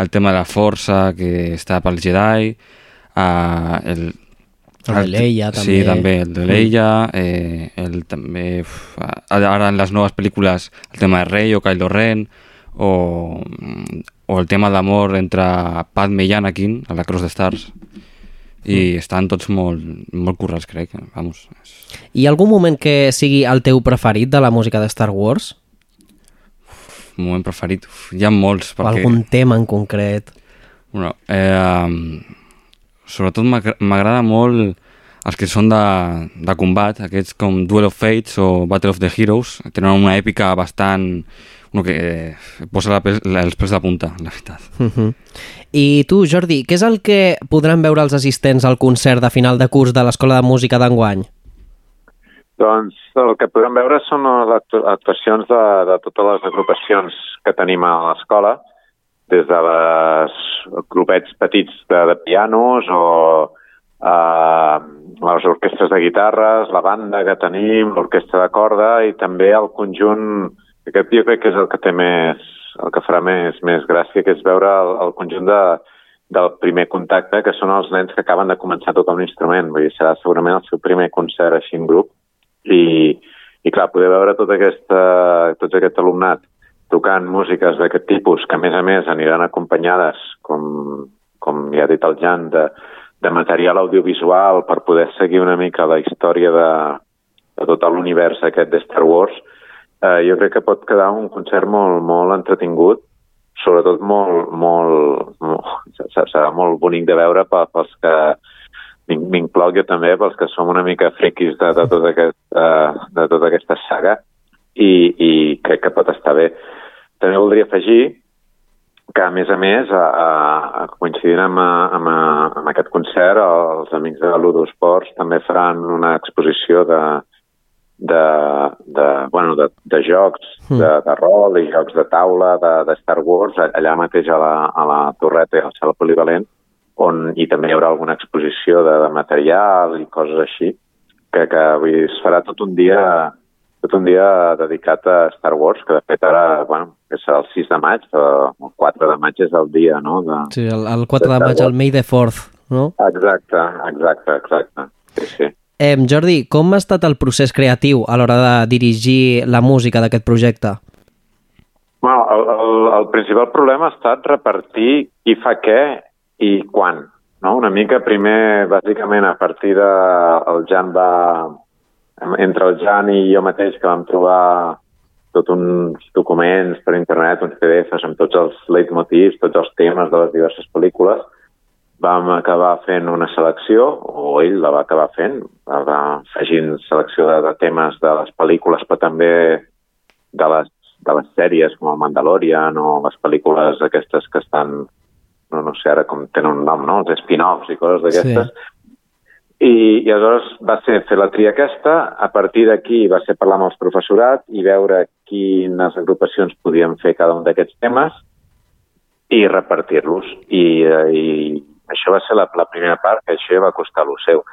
el tema de la força, que està pel Jedi, eh, el, el de Leia, també. Sí, també, el de Leia, eh, el també... Uf, ara en les noves pel·lícules el tema de Rey o Kylo Ren, o, o el tema d'amor entre Padme i Anakin, a la Cross de Stars, i estan tots molt, molt currats, crec. Vamos. Hi ha algun moment que sigui el teu preferit de la música de Star Wars? Un moment preferit? Uf, hi ha molts. O algun tema en concret? Bueno, eh, sobretot m'agra- m'agrada molt els que són de, de combat, aquests com Duel of Fates o Battle of the Heroes, tenen una èpica bastant... Bueno, que eh, posa la, pes- la, els pèls de punta, la veritat. Uh -huh. I tu, Jordi, què és el que podran veure els assistents al concert de final de curs de l'Escola de Música d'enguany? Doncs el que podem veure són les actu- actuacions de, de totes les agrupacions que tenim a l'escola, des de les grupets petits de, de pianos o eh, les orquestres de guitarres, la banda que tenim, l'orquestra de corda i també el conjunt, aquest jo crec que és el que té més, el que farà més, més gràcia, que és veure el, el conjunt de, del primer contacte, que són els nens que acaben de començar a tocar un instrument. Vull dir, serà segurament el seu primer concert així en grup i, i clar, poder veure tot, aquesta, tot aquest alumnat tocant músiques d'aquest tipus, que a més a més aniran acompanyades, com, com ja ha dit el Jan, de, de material audiovisual per poder seguir una mica la història de, de tot l'univers aquest de Star Wars, eh, jo crec que pot quedar un concert molt, molt entretingut, sobretot molt, molt, molt se- serà molt bonic de veure pe- pels que m'in- m'incloc jo també, pels que som una mica friquis de, de, tot aquest, eh, de tota aquesta saga i, i crec que pot estar bé. També voldria afegir que, a més a més, a, a, a coincidint amb, a- amb, a- amb aquest concert, els amics de Ludo Sports també faran una exposició de, de, de, bueno, de, de jocs Mm. de, de rol i jocs de taula de, de Star Wars allà mateix a la, a la torreta i al sala polivalent on hi també hi haurà alguna exposició de, de material i coses així que, que vull dir, es farà tot un dia tot un dia dedicat a Star Wars, que de fet ara, bueno, que serà el 6 de maig, el 4 de maig és el dia, no? De... Sí, el, el 4 de maig, el May the 4th, no? Exacte, exacte, exacte. Sí, sí. Eh, Jordi, com ha estat el procés creatiu a l'hora de dirigir la música d'aquest projecte? Bueno, el, el, el principal problema ha estat repartir qui fa què i quan. No? Una mica primer, bàsicament, a partir de... El Jan va... Entre el Jan i jo mateix que vam trobar tots uns documents per internet, uns PDFs amb tots els leitmotivs, tots els temes de les diverses pel·lícules, vam acabar fent una selecció, o ell la va acabar fent, va afegint selecció de, de temes de les pel·lícules, però també de les, de les sèries com el Mandalorian o les pel·lícules aquestes que estan, no, no sé ara com tenen un nom, no? Els spin-offs i coses d'aquestes. Sí. I, I aleshores va ser fer la tria aquesta, a partir d'aquí va ser parlar amb els professorat i veure quines agrupacions podien fer cada un d'aquests temes i repartir-los. I, eh, I això va ser la, la primera part, que això ja va costar lo seu.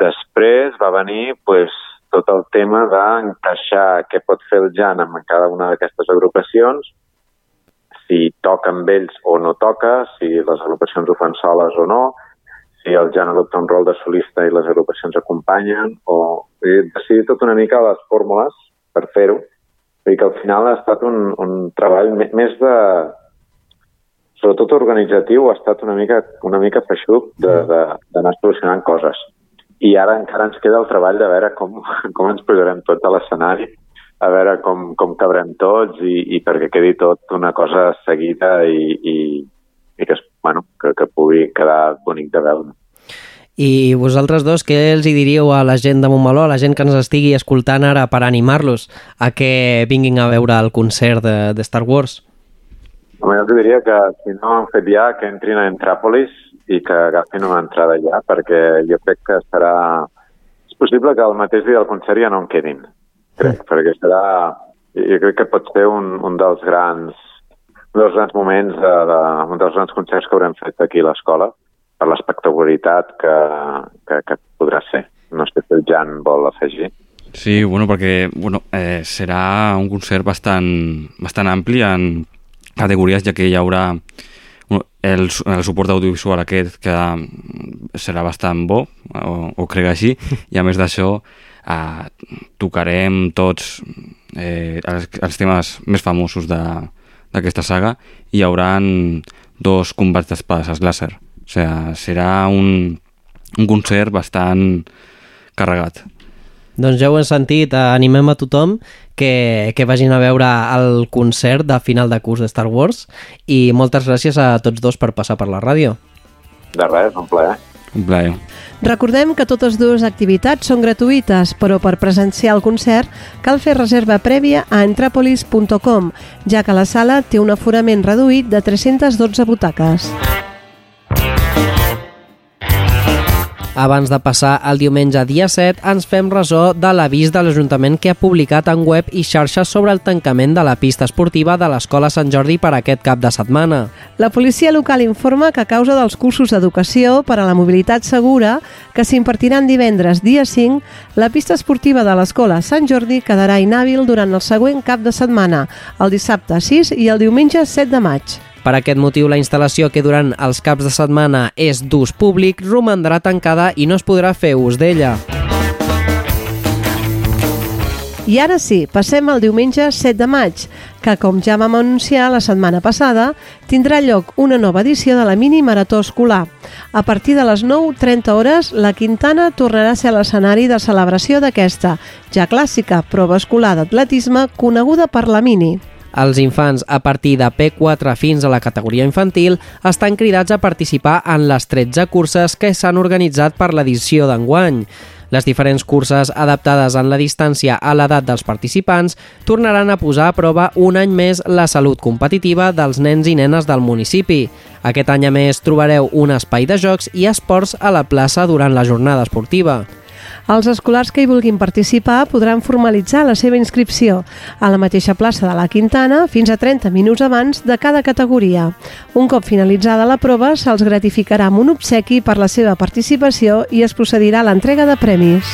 Després va venir pues, tot el tema d'encaixar què pot fer el Jan amb cada una d'aquestes agrupacions, si toca amb ells o no toca, si les agrupacions ho fan soles o no, si el Jan adopta un rol de solista i les agrupacions acompanyen, o he decidit tot una mica les fórmules per fer-ho. Vull dir que al final ha estat un, un treball més de, sobretot organitzatiu, ha estat una mica, una mica feixuc de- de- d'anar solucionant coses. I ara encara ens queda el treball de veure com, com ens posarem tots a l'escenari, a veure com, com cabrem tots i, i perquè quedi tot una cosa seguida i, i, i que, es, bueno, que, que pugui quedar bonic de veure. I vosaltres dos, què els hi diríeu a la gent de Montmeló, a la gent que ens estigui escoltant ara per animar-los a que vinguin a veure el concert de, de Star Wars? Home, jo els diria que si no han fet ja, que entrin a Entràpolis i que agafin una entrada ja, perquè jo crec que serà... És possible que el mateix dia del concert ja no en quedin, crec, mm. perquè serà... Jo crec que pot ser un, un dels grans dels grans moments, de, de, un dels grans concerts que haurem fet aquí a l'escola, per l'espectacularitat que, que, que podrà ser. No sé si el Jan vol afegir. Sí, bueno, perquè bueno, eh, serà un concert bastant, bastant ampli en categories, ja que hi haurà el, el suport audiovisual aquest que serà bastant bo, o, o crec així, i a més d'això eh, tocarem tots eh, els, els temes més famosos de, d'aquesta saga i hi haurà dos combats d'espades láser. O sigui, serà un, un concert bastant carregat. Doncs ja ho hem sentit, animem a tothom que, que vagin a veure el concert de final de curs de Star Wars i moltes gràcies a tots dos per passar per la ràdio. De res, un plaer. Un plaer. Recordem que totes dues activitats són gratuïtes, però per presenciar el concert cal fer reserva prèvia a entrapolis.com, ja que la sala té un aforament reduït de 312 butaques. Abans de passar el diumenge dia 7, ens fem ressò de l'avís de l'Ajuntament que ha publicat en web i xarxes sobre el tancament de la pista esportiva de l'Escola Sant Jordi per aquest cap de setmana. La policia local informa que a causa dels cursos d'educació per a la mobilitat segura que s'impartiran divendres dia 5, la pista esportiva de l'Escola Sant Jordi quedarà inhàbil durant el següent cap de setmana, el dissabte 6 i el diumenge 7 de maig. Per aquest motiu, la instal·lació que durant els caps de setmana és d'ús públic romandrà tancada i no es podrà fer ús d'ella. I ara sí, passem al diumenge 7 de maig, que, com ja vam anunciar la setmana passada, tindrà lloc una nova edició de la mini marató escolar. A partir de les 9.30 hores, la Quintana tornarà a ser l'escenari de celebració d'aquesta, ja clàssica, prova escolar d'atletisme coneguda per la mini. Els infants a partir de P4 fins a la categoria infantil estan cridats a participar en les 13 curses que s'han organitzat per l'edició d'enguany. Les diferents curses adaptades en la distància a l'edat dels participants tornaran a posar a prova un any més la salut competitiva dels nens i nenes del municipi. Aquest any a més trobareu un espai de jocs i esports a la plaça durant la jornada esportiva. Els escolars que hi vulguin participar podran formalitzar la seva inscripció a la mateixa plaça de la Quintana fins a 30 minuts abans de cada categoria. Un cop finalitzada la prova, se'ls gratificarà amb un obsequi per la seva participació i es procedirà a l'entrega de premis.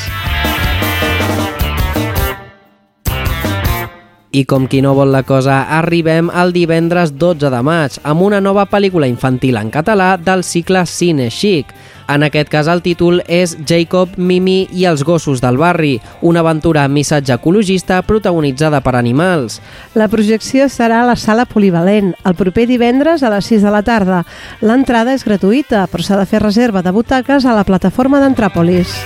I com qui no vol la cosa, arribem al divendres 12 de maig amb una nova pel·lícula infantil en català del cicle Cine Chic. En aquest cas el títol és Jacob, Mimi i els gossos del barri, una aventura amb missatge ecologista protagonitzada per animals. La projecció serà a la sala polivalent, el proper divendres a les 6 de la tarda. L'entrada és gratuïta, però s'ha de fer reserva de butaques a la plataforma d'Entràpolis.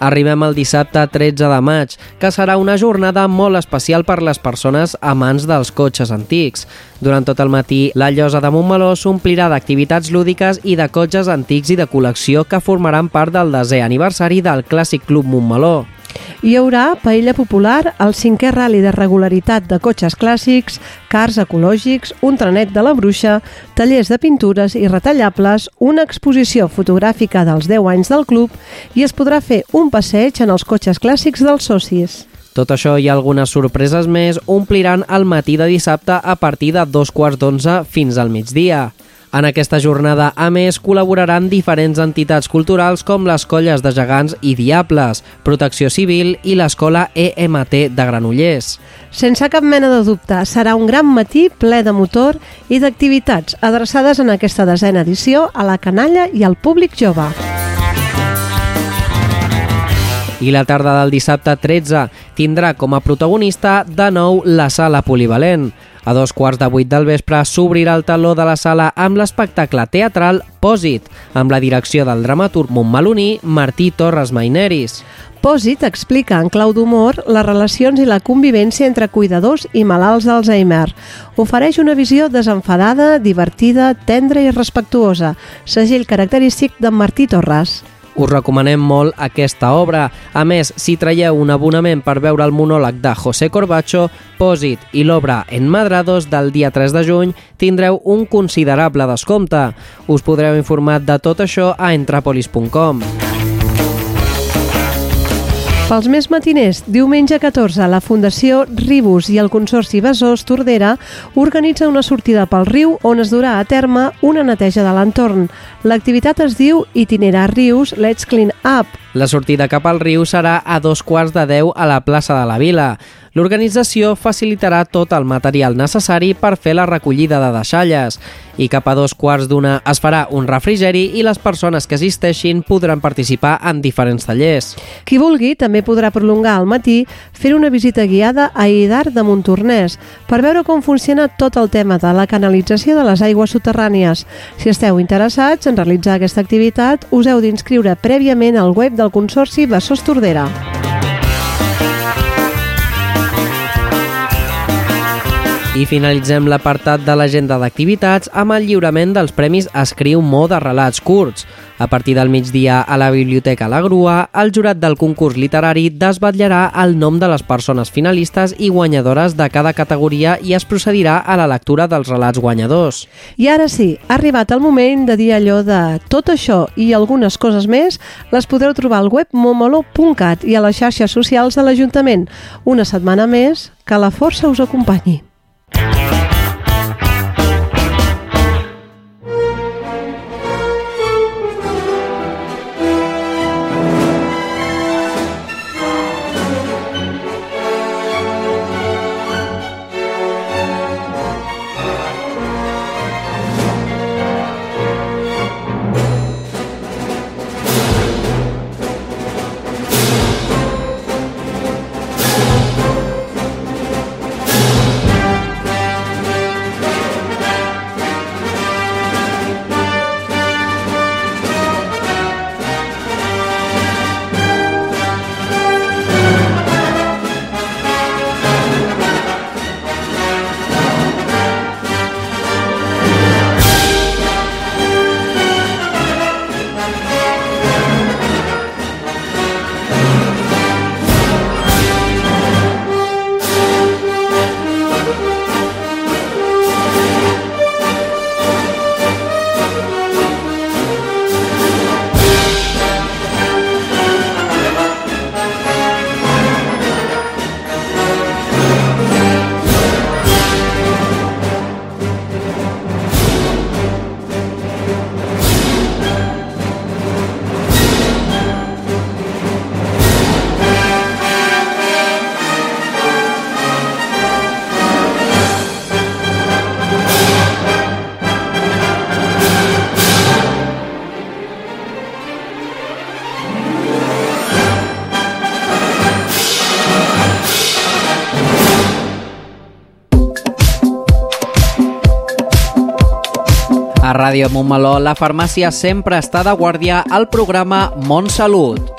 Arribem al dissabte 13 de maig, que serà una jornada molt especial per les persones amants dels cotxes antics. Durant tot el matí, la llosa de Montmeló s'omplirà d'activitats lúdiques i de cotxes antics i de col·lecció que formaran part del desè aniversari del Clàssic Club Montmeló. Hi haurà paella popular, el cinquè rally de regularitat de cotxes clàssics, cars ecològics, un trenet de la bruixa, tallers de pintures i retallables, una exposició fotogràfica dels 10 anys del club i es podrà fer un passeig en els cotxes clàssics dels socis. Tot això i algunes sorpreses més ompliran el matí de dissabte a partir de dos quarts d'onze fins al migdia. En aquesta jornada, a més, col·laboraran diferents entitats culturals com les colles de gegants i diables, Protecció Civil i l'escola EMT de Granollers. Sense cap mena de dubte, serà un gran matí ple de motor i d'activitats adreçades en aquesta desena edició a la canalla i al públic jove. I la tarda del dissabte 13 tindrà com a protagonista de nou la sala polivalent. A dos quarts de vuit del vespre s'obrirà el taló de la sala amb l'espectacle teatral Pòsit, amb la direcció del dramaturg montmeloní Martí Torres Maineris. Pòsit explica en clau d'humor les relacions i la convivència entre cuidadors i malalts d'Alzheimer. Ofereix una visió desenfadada, divertida, tendra i respectuosa, segell característic d'en Martí Torres. Us recomanem molt aquesta obra. A més, si traieu un abonament per veure el monòleg de José Corbacho, Pòsit i l'obra Enmadrados del dia 3 de juny, tindreu un considerable descompte. Us podreu informar de tot això a entrapolis.com. Pels més matiners, diumenge 14, la Fundació Ribus i el Consorci Besòs Tordera organitza una sortida pel riu on es durà a terme una neteja de l'entorn. L'activitat es diu Itinerar Rius Let's Clean Up. La sortida cap al riu serà a dos quarts de deu a la plaça de la Vila. L'organització facilitarà tot el material necessari per fer la recollida de deixalles i cap a dos quarts d'una es farà un refrigeri i les persones que assisteixin podran participar en diferents tallers. Qui vulgui també podrà prolongar al matí fer una visita guiada a Idar de Montornès per veure com funciona tot el tema de la canalització de les aigües soterrànies. Si esteu interessats en realitzar aquesta activitat, us heu d'inscriure prèviament al web del Consorci Besòs Tordera. I finalitzem l'apartat de l'agenda d'activitats amb el lliurament dels Premis Escriu Mo de relats curts. A partir del migdia a la Biblioteca La Grua, el jurat del concurs literari desvetllarà el nom de les persones finalistes i guanyadores de cada categoria i es procedirà a la lectura dels relats guanyadors. I ara sí, ha arribat el moment de dir allò de tot això i algunes coses més les podreu trobar al web momolo.cat i a les xarxes socials de l'Ajuntament. Una setmana més, que la força us acompanyi. A Ràdio Montmeló, la farmàcia sempre està de guàrdia al programa Montsalut,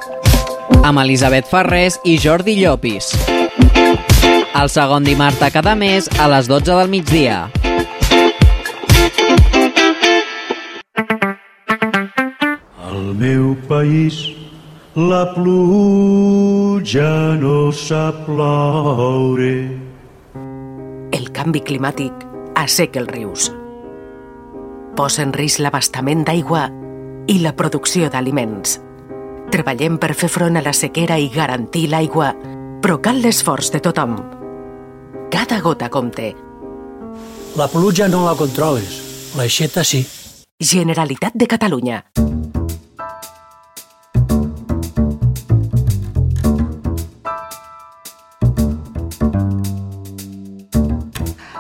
amb Elisabet Ferrés i Jordi Llopis. El segon dimarts de cada mes a les 12 del migdia. Al meu país la pluja no sap ploure. El canvi climàtic asseca els rius. Posa en risc l'abastament d'aigua i la producció d'aliments. Treballem per fer front a la sequera i garantir l'aigua, però cal l'esforç de tothom. Cada gota compte. La pluja no la controles, l'aixeta sí. Generalitat de Catalunya.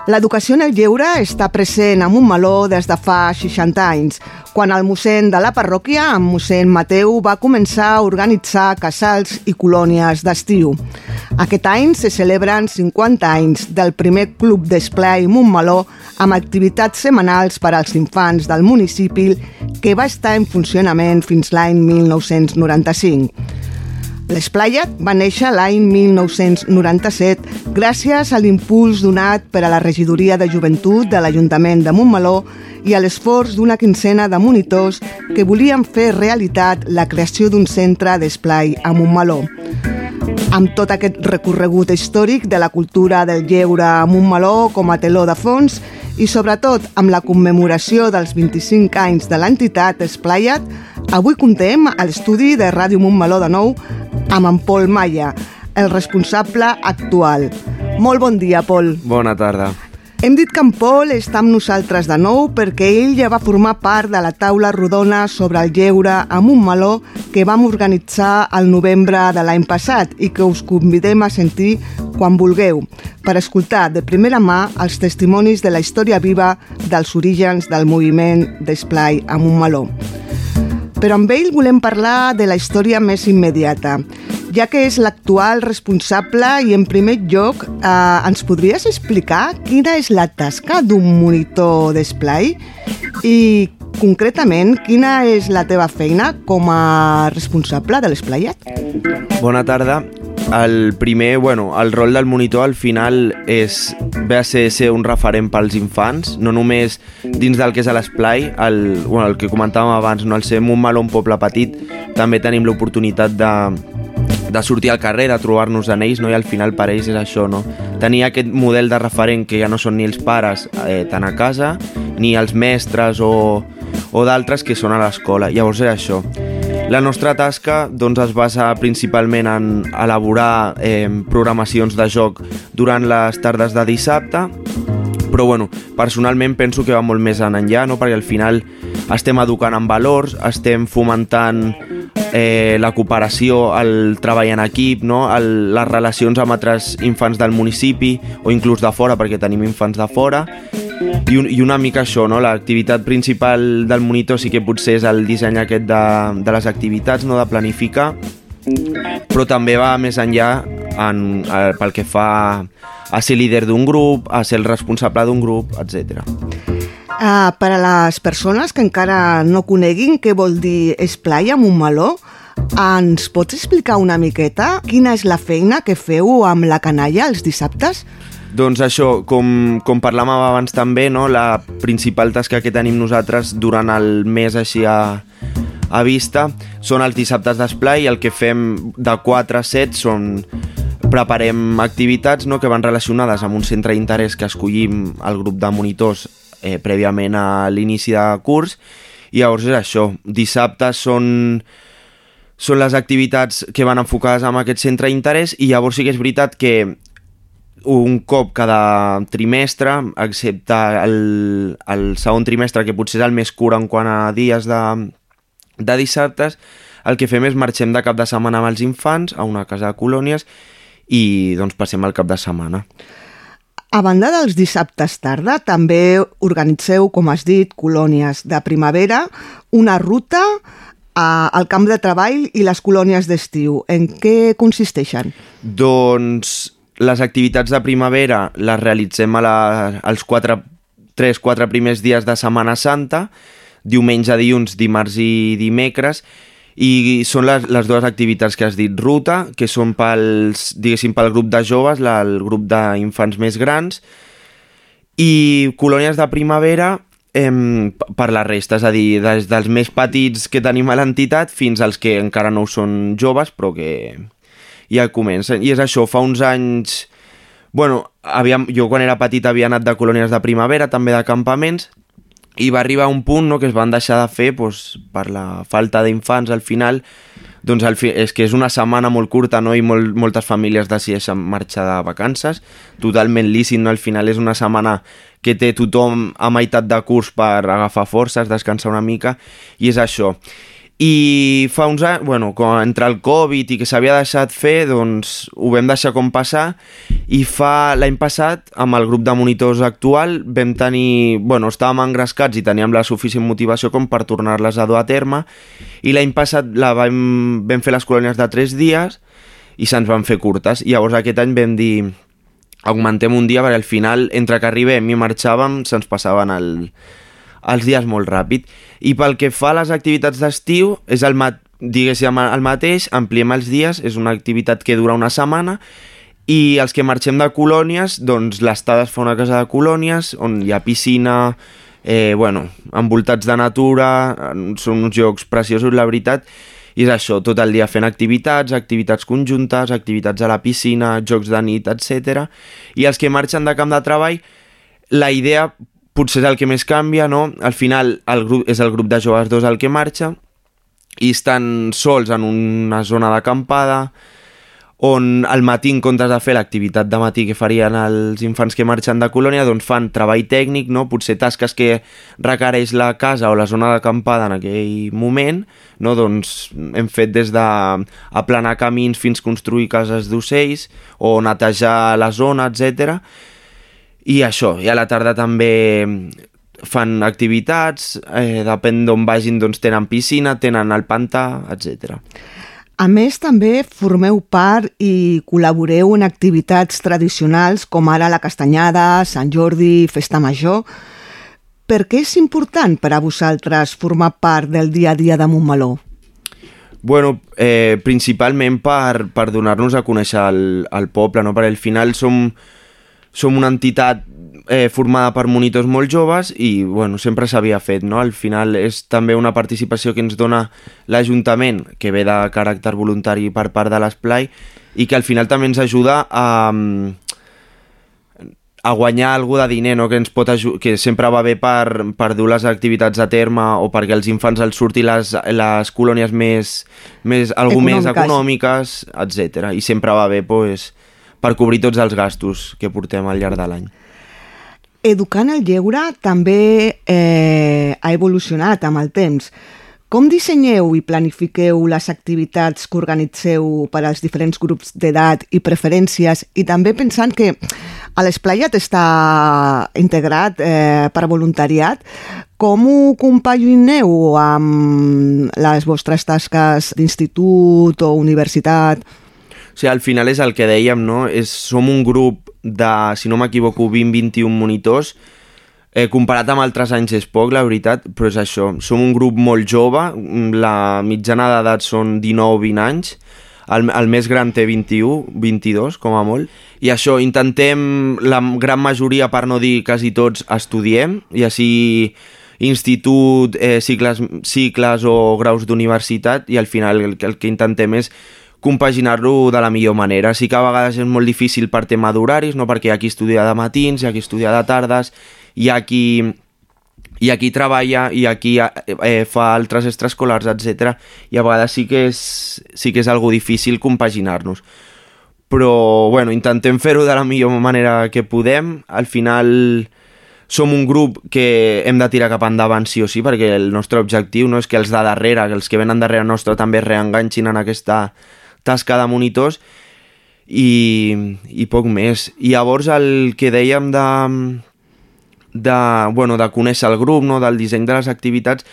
L'educació en el lleure està present a Montmeló des de fa 60 anys, quan el mossèn de la parròquia, en mossèn Mateu, va començar a organitzar casals i colònies d'estiu. Aquest any se celebren 50 anys del primer club d'esplai Montmeló amb activitats setmanals per als infants del municipi que va estar en funcionament fins l'any 1995. L'Esplaiat va néixer l'any 1997 gràcies a l'impuls donat per a la regidoria de joventut de l'Ajuntament de Montmeló i a l'esforç d'una quincena de monitors que volien fer realitat la creació d'un centre d'esplai a Montmeló. Amb tot aquest recorregut històric de la cultura del lleure a Montmeló com a teló de fons i sobretot amb la commemoració dels 25 anys de l'entitat Esplaiat, avui contem a l'estudi de Ràdio Montmeló de nou amb en Pol Maia, el responsable actual. Molt bon dia, Pol. Bona tarda. Hem dit que en Pol està amb nosaltres de nou perquè ell ja va formar part de la taula rodona sobre el lleure amb un meló que vam organitzar al novembre de l'any passat i que us convidem a sentir quan vulgueu per escoltar de primera mà els testimonis de la història viva dels orígens del moviment d'esplai amb un meló. Però amb ell volem parlar de la història més immediata, ja que és l'actual responsable i en primer lloc eh, ens podries explicar quina és la tasca d'un monitor d'esplai i concretament quina és la teva feina com a responsable de l'esplayat? Bona tarda. El primer, bueno, el rol del monitor al final és ve a ser, ser un referent pels infants, no només dins del que és l'esplai, el, bueno, el que comentàvem abans, no? el ser un meló, un poble petit, també tenim l'oportunitat de, de sortir al carrer, de trobar-nos en ells, no? i al final per ells és això, no? tenir aquest model de referent que ja no són ni els pares eh, tant a casa, ni els mestres o, o d'altres que són a l'escola. Llavors és això. La nostra tasca doncs, es basa principalment en elaborar eh, programacions de joc durant les tardes de dissabte, però bueno, personalment penso que va molt més en enllà, no? perquè al final estem educant en valors, estem fomentant eh, la cooperació, el treball en equip, no? el, les relacions amb altres infants del municipi o inclús de fora, perquè tenim infants de fora, i, un, i una mica això, no? l'activitat principal del monitor sí que potser és el disseny aquest de, de les activitats, no de planificar, però també va més enllà en, eh, pel que fa a ser líder d'un grup, a ser el responsable d'un grup, etc. Uh, per a les persones que encara no coneguin què vol dir esplai amb un meló, ens pots explicar una miqueta quina és la feina que feu amb la canalla els dissabtes? Doncs això, com, com parlàvem abans també, no, la principal tasca que tenim nosaltres durant el mes així a, a vista són els dissabtes d'esplai el que fem de 4 a 7 són preparem activitats no, que van relacionades amb un centre d'interès que escollim el grup de monitors eh, prèviament a l'inici de curs. I llavors és això, dissabtes són són les activitats que van enfocades en aquest centre d'interès i llavors sí que és veritat que un cop cada trimestre, excepte el, el segon trimestre, que potser és el més curt en quant a dies de, de dissabtes, el que fem és marxem de cap de setmana amb els infants a una casa de colònies i doncs passem el cap de setmana. A banda dels dissabtes tarda, també organitzeu, com has dit, colònies de primavera, una ruta a, al camp de treball i les colònies d'estiu. En què consisteixen? Doncs les activitats de primavera les realitzem a la, als 3-4 primers dies de Setmana Santa, diumenge, dilluns, dimarts i dimecres, i són les, les dues activitats que has dit ruta, que són pels, diguéssim, pel grup de joves, la, el grup d'infants més grans, i colònies de primavera em, per la resta, és a dir, des dels més petits que tenim a l'entitat fins als que encara no són joves, però que ja comencen. I és això, fa uns anys... Bueno, havíem, jo quan era petit havia anat de colònies de primavera, també de campaments, i va arribar un punt no, que es van deixar de fer doncs, per la falta d'infants al final doncs al fi, és que és una setmana molt curta no? i molt, moltes famílies decideixen marxar de vacances totalment lícit, no? al final és una setmana que té tothom a meitat de curs per agafar forces, descansar una mica i és això i fa uns anys, bueno, quan entre el Covid i que s'havia deixat fer, doncs ho vam deixar com passar. I fa l'any passat, amb el grup de monitors actual, vam tenir, bueno, estàvem engrescats i teníem la suficient motivació com per tornar-les a dur a terme. I l'any passat la vam, vam fer les colònies de 3 dies i se'ns van fer curtes. I llavors aquest any vam dir augmentem un dia perquè al final, entre que arribem i marxàvem, se'ns passaven el, els dies molt ràpid. I pel que fa a les activitats d'estiu, és el, diguéssim, el mateix, ampliem els dies, és una activitat que dura una setmana, i els que marxem de colònies, doncs l'estada es fa una casa de colònies, on hi ha piscina, eh, bueno, envoltats de natura, són uns jocs preciosos, la veritat, i és això, tot el dia fent activitats, activitats conjuntes, activitats a la piscina, jocs de nit, etc. I els que marxen de camp de treball, la idea potser és el que més canvia, no? Al final el grup, és el grup de joves dos el que marxa i estan sols en una zona d'acampada on al matí, en comptes de fer l'activitat de matí que farien els infants que marxen de colònia, doncs fan treball tècnic, no? potser tasques que requereix la casa o la zona d'acampada en aquell moment, no? doncs hem fet des de aplanar camins fins construir cases d'ocells o netejar la zona, etc. I això, i a la tarda també fan activitats, eh, depèn d'on vagin, doncs tenen piscina, tenen el pantà, etc. A més, també formeu part i col·laboreu en activitats tradicionals com ara la castanyada, Sant Jordi, Festa Major. Per què és important per a vosaltres formar part del dia a dia de Montmeló? Bueno, eh, principalment per, per donar-nos a conèixer el, el poble, no? perquè al final som, som una entitat eh, formada per monitors molt joves i bueno, sempre s'havia fet. No? Al final és també una participació que ens dona l'Ajuntament, que ve de caràcter voluntari per part de l'Esplai, i que al final també ens ajuda a, a guanyar alguna de diner, no? que, ens pot que sempre va bé per, per dur les activitats a terme o perquè els infants els surti les, les colònies més, més, algú Econòmiques. més econòmiques, etc. I sempre va bé pues, per cobrir tots els gastos que portem al llarg de l'any. Educant el lleure també eh, ha evolucionat amb el temps. Com dissenyeu i planifiqueu les activitats que organitzeu per als diferents grups d'edat i preferències i també pensant que a l'Esplayat està integrat eh, per voluntariat, com ho compagineu amb les vostres tasques d'institut o universitat? Sigui, al final és el que dèiem, no? És, som un grup de, si no m'equivoco, 20-21 monitors. Eh, comparat amb altres anys és poc, la veritat, però és això. Som un grup molt jove, la mitjana d'edat són 19-20 anys, el, el més gran té 21, 22, com a molt. I això, intentem, la gran majoria, per no dir quasi tots, estudiem, i així institut, eh, cicles, cicles o graus d'universitat, i al final el, el que intentem és compaginar-lo de la millor manera. Sí que a vegades és molt difícil per tema d'horaris, no? perquè hi ha qui estudia de matins, hi ha qui estudia de tardes, hi ha qui, hi ha qui treballa, hi ha qui eh, fa altres extraescolars, etc. I a vegades sí que és, sí que és algo difícil compaginar-nos. Però, bueno, intentem fer-ho de la millor manera que podem. Al final som un grup que hem de tirar cap endavant sí o sí, perquè el nostre objectiu no és que els de darrere, que els que venen darrere nostre també es reenganxin en aquesta tasca de monitors i, i poc més. I llavors el que dèiem de, de, bueno, de conèixer el grup, no? del disseny de les activitats,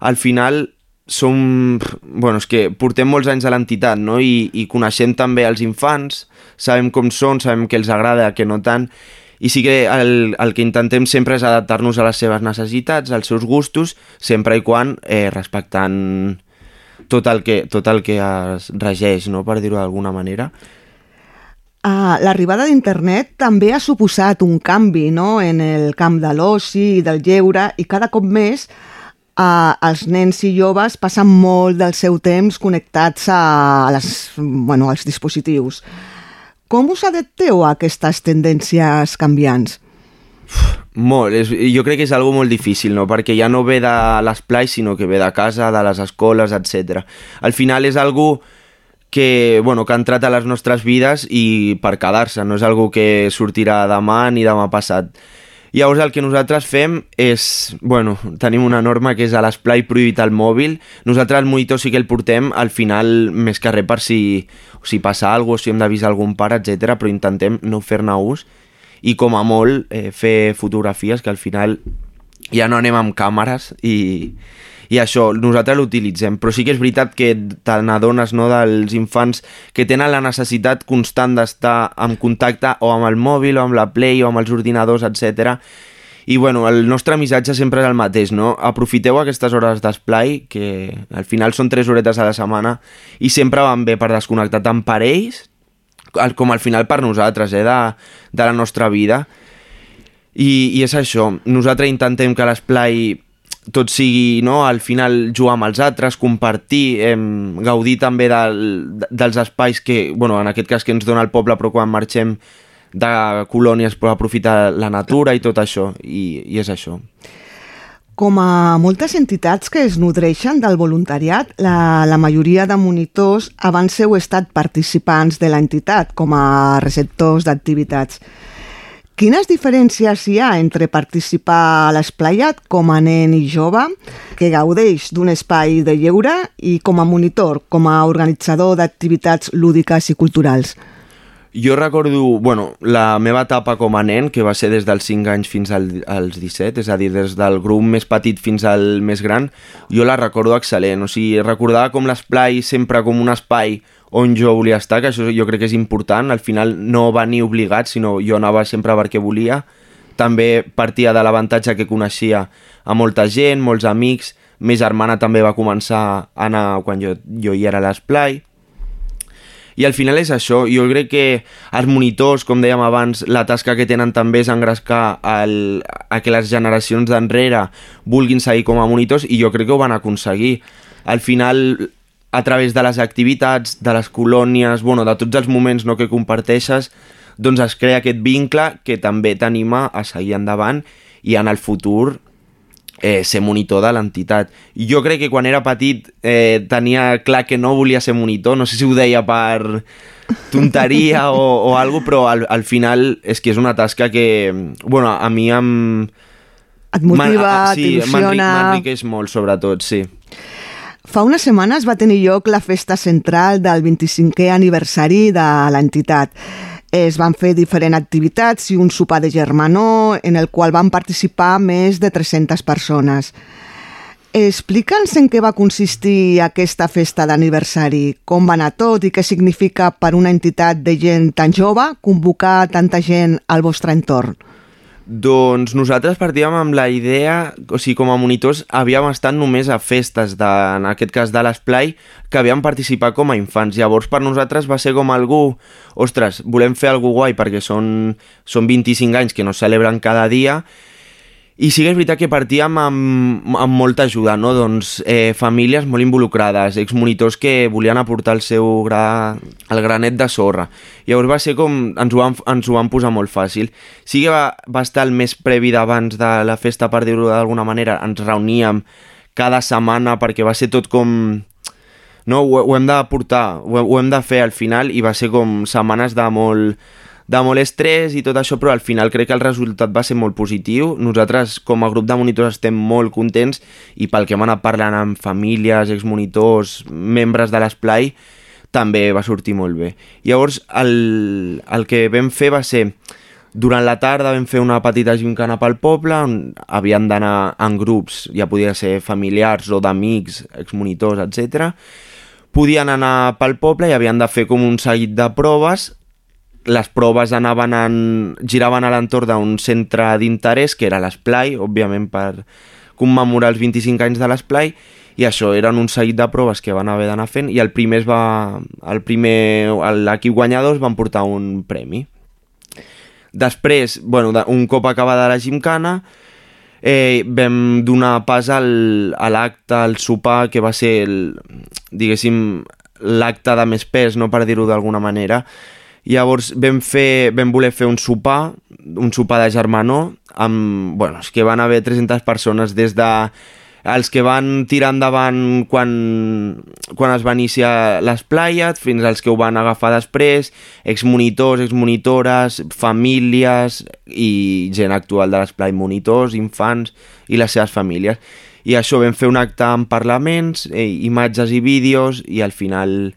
al final som... Bueno, és que portem molts anys a l'entitat, no? I, I coneixem també els infants, sabem com són, sabem què els agrada, què no tant, i sí que el, el que intentem sempre és adaptar-nos a les seves necessitats, als seus gustos, sempre i quan eh, respectant tot el que, tot el que es regeix, no? per dir-ho d'alguna manera. Ah, L'arribada d'internet també ha suposat un canvi no? en el camp de l'oci i del lleure i cada cop més eh, els nens i joves passen molt del seu temps connectats a les, bueno, als dispositius. Com us adapteu a aquestes tendències canviants? Molt, és, jo crec que és algo molt difícil, no? perquè ja no ve de l'esplai, sinó que ve de casa, de les escoles, etc. Al final és algo que, bueno, que ha entrat a les nostres vides i per quedar-se, no és algo que sortirà demà ni demà passat. Llavors el que nosaltres fem és, bueno, tenim una norma que és a l'esplai prohibit el mòbil. Nosaltres el monitor sí que el portem al final més que res per si, si passa alguna cosa, si hem d'avisar algun pare, etc. però intentem no fer-ne ús i com a molt eh, fer fotografies que al final ja no anem amb càmeres i, i això, nosaltres l'utilitzem, però sí que és veritat que te n'adones no, dels infants que tenen la necessitat constant d'estar en contacte o amb el mòbil o amb la Play o amb els ordinadors, etc. I bueno, el nostre missatge sempre és el mateix, no? Aprofiteu aquestes hores d'esplai, que al final són 3 horetes a la setmana, i sempre van bé per desconnectar tant per ells com al final per nosaltres, eh, de, de la nostra vida. I, I és això, nosaltres intentem que l'esplai tot sigui, no? al final jugar amb els altres, compartir, eh, gaudir també del, dels espais que, bueno, en aquest cas que ens dona el poble, però quan marxem de colònies per aprofitar la natura i tot això, i, i és això. Com a moltes entitats que es nodreixen del voluntariat, la, la majoria de monitors abans heu estat participants de l'entitat com a receptors d'activitats. Quines diferències hi ha entre participar a l'esplayat com a nen i jove, que gaudeix d'un espai de lleure, i com a monitor, com a organitzador d'activitats lúdiques i culturals? Jo recordo, bueno, la meva etapa com a nen, que va ser des dels 5 anys fins al, als 17, és a dir, des del grup més petit fins al més gran, jo la recordo excel·lent. O sigui, recordava com l'esplai sempre com un espai on jo volia estar, que això jo crec que és important. Al final no va ni obligat, sinó jo anava sempre perquè volia. També partia de l'avantatge que coneixia a molta gent, molts amics. Ma germana també va començar a anar quan jo, jo hi era a l'esplai i al final és això, jo crec que els monitors, com dèiem abans, la tasca que tenen també és engrescar el, a que les generacions d'enrere vulguin seguir com a monitors i jo crec que ho van aconseguir. Al final, a través de les activitats, de les colònies, bueno, de tots els moments no, que comparteixes, doncs es crea aquest vincle que també t'anima a seguir endavant i en el futur eh, ser monitor de l'entitat. I jo crec que quan era petit eh, tenia clar que no volia ser monitor, no sé si ho deia per tonteria o, o alguna però al, al final és que és una tasca que, bueno, a mi em... Et motiva, sí, t'il·lusiona... M'enriqueix molt, sobretot, sí. Fa unes setmanes va tenir lloc la festa central del 25è aniversari de l'entitat. Es van fer diferents activitats i un sopar de germanor en el qual van participar més de 300 persones. Explica'ns en què va consistir aquesta festa d'aniversari, com va anar tot i què significa per una entitat de gent tan jove convocar tanta gent al vostre entorn. Doncs nosaltres partíem amb la idea, o sigui, com a monitors havíem estat només a festes, de, en aquest cas de l'esplai, que havíem participat com a infants. Llavors per nosaltres va ser com algú, ostres, volem fer alguna guai perquè són, són 25 anys que no celebren cada dia i sí que és veritat que partíem amb, amb molta ajuda, no? doncs, eh, famílies molt involucrades, exmonitors que volien aportar el seu gra, el granet de sorra. Llavors va ser com, ens ho van, ens ho van posar molt fàcil. Sí que va, va estar el més previ d'abans de la festa, per dir-ho d'alguna manera, ens reuníem cada setmana perquè va ser tot com... No, ho, ho hem de portar, ho, ho hem de fer al final i va ser com setmanes de molt de molt estrès i tot això, però al final crec que el resultat va ser molt positiu. Nosaltres, com a grup de monitors, estem molt contents i pel que hem anat parlant amb famílies, exmonitors, membres de l'esplai, també va sortir molt bé. Llavors, el, el que vam fer va ser durant la tarda vam fer una petita gincana pel poble on havien d'anar en grups, ja podia ser familiars o d'amics, exmonitors, etc. Podien anar pel poble i havien de fer com un seguit de proves les proves anaven en, giraven a l'entorn d'un centre d'interès, que era l'Esplai, òbviament per commemorar els 25 anys de l'Esplai, i això eren un seguit de proves que van haver d'anar fent, i el primer es va, el primer, l'equip guanyador es van portar un premi. Després, bueno, un cop acabada la gimcana, eh, vam donar pas al, a l'acte, al sopar, que va ser, el, diguéssim, l'acte de més pes, no per dir-ho d'alguna manera, Llavors vam, fer, vam voler fer un sopar, un sopar de germanor, amb, bueno, és que van haver 300 persones des de els que van tirar endavant quan, quan es va iniciar l'Esplayat, fins als que ho van agafar després, exmonitors, exmonitores, famílies i gent actual de l'Esplai, monitors, infants i les seves famílies. I això vam fer un acte en parlaments, eh, imatges i vídeos, i al final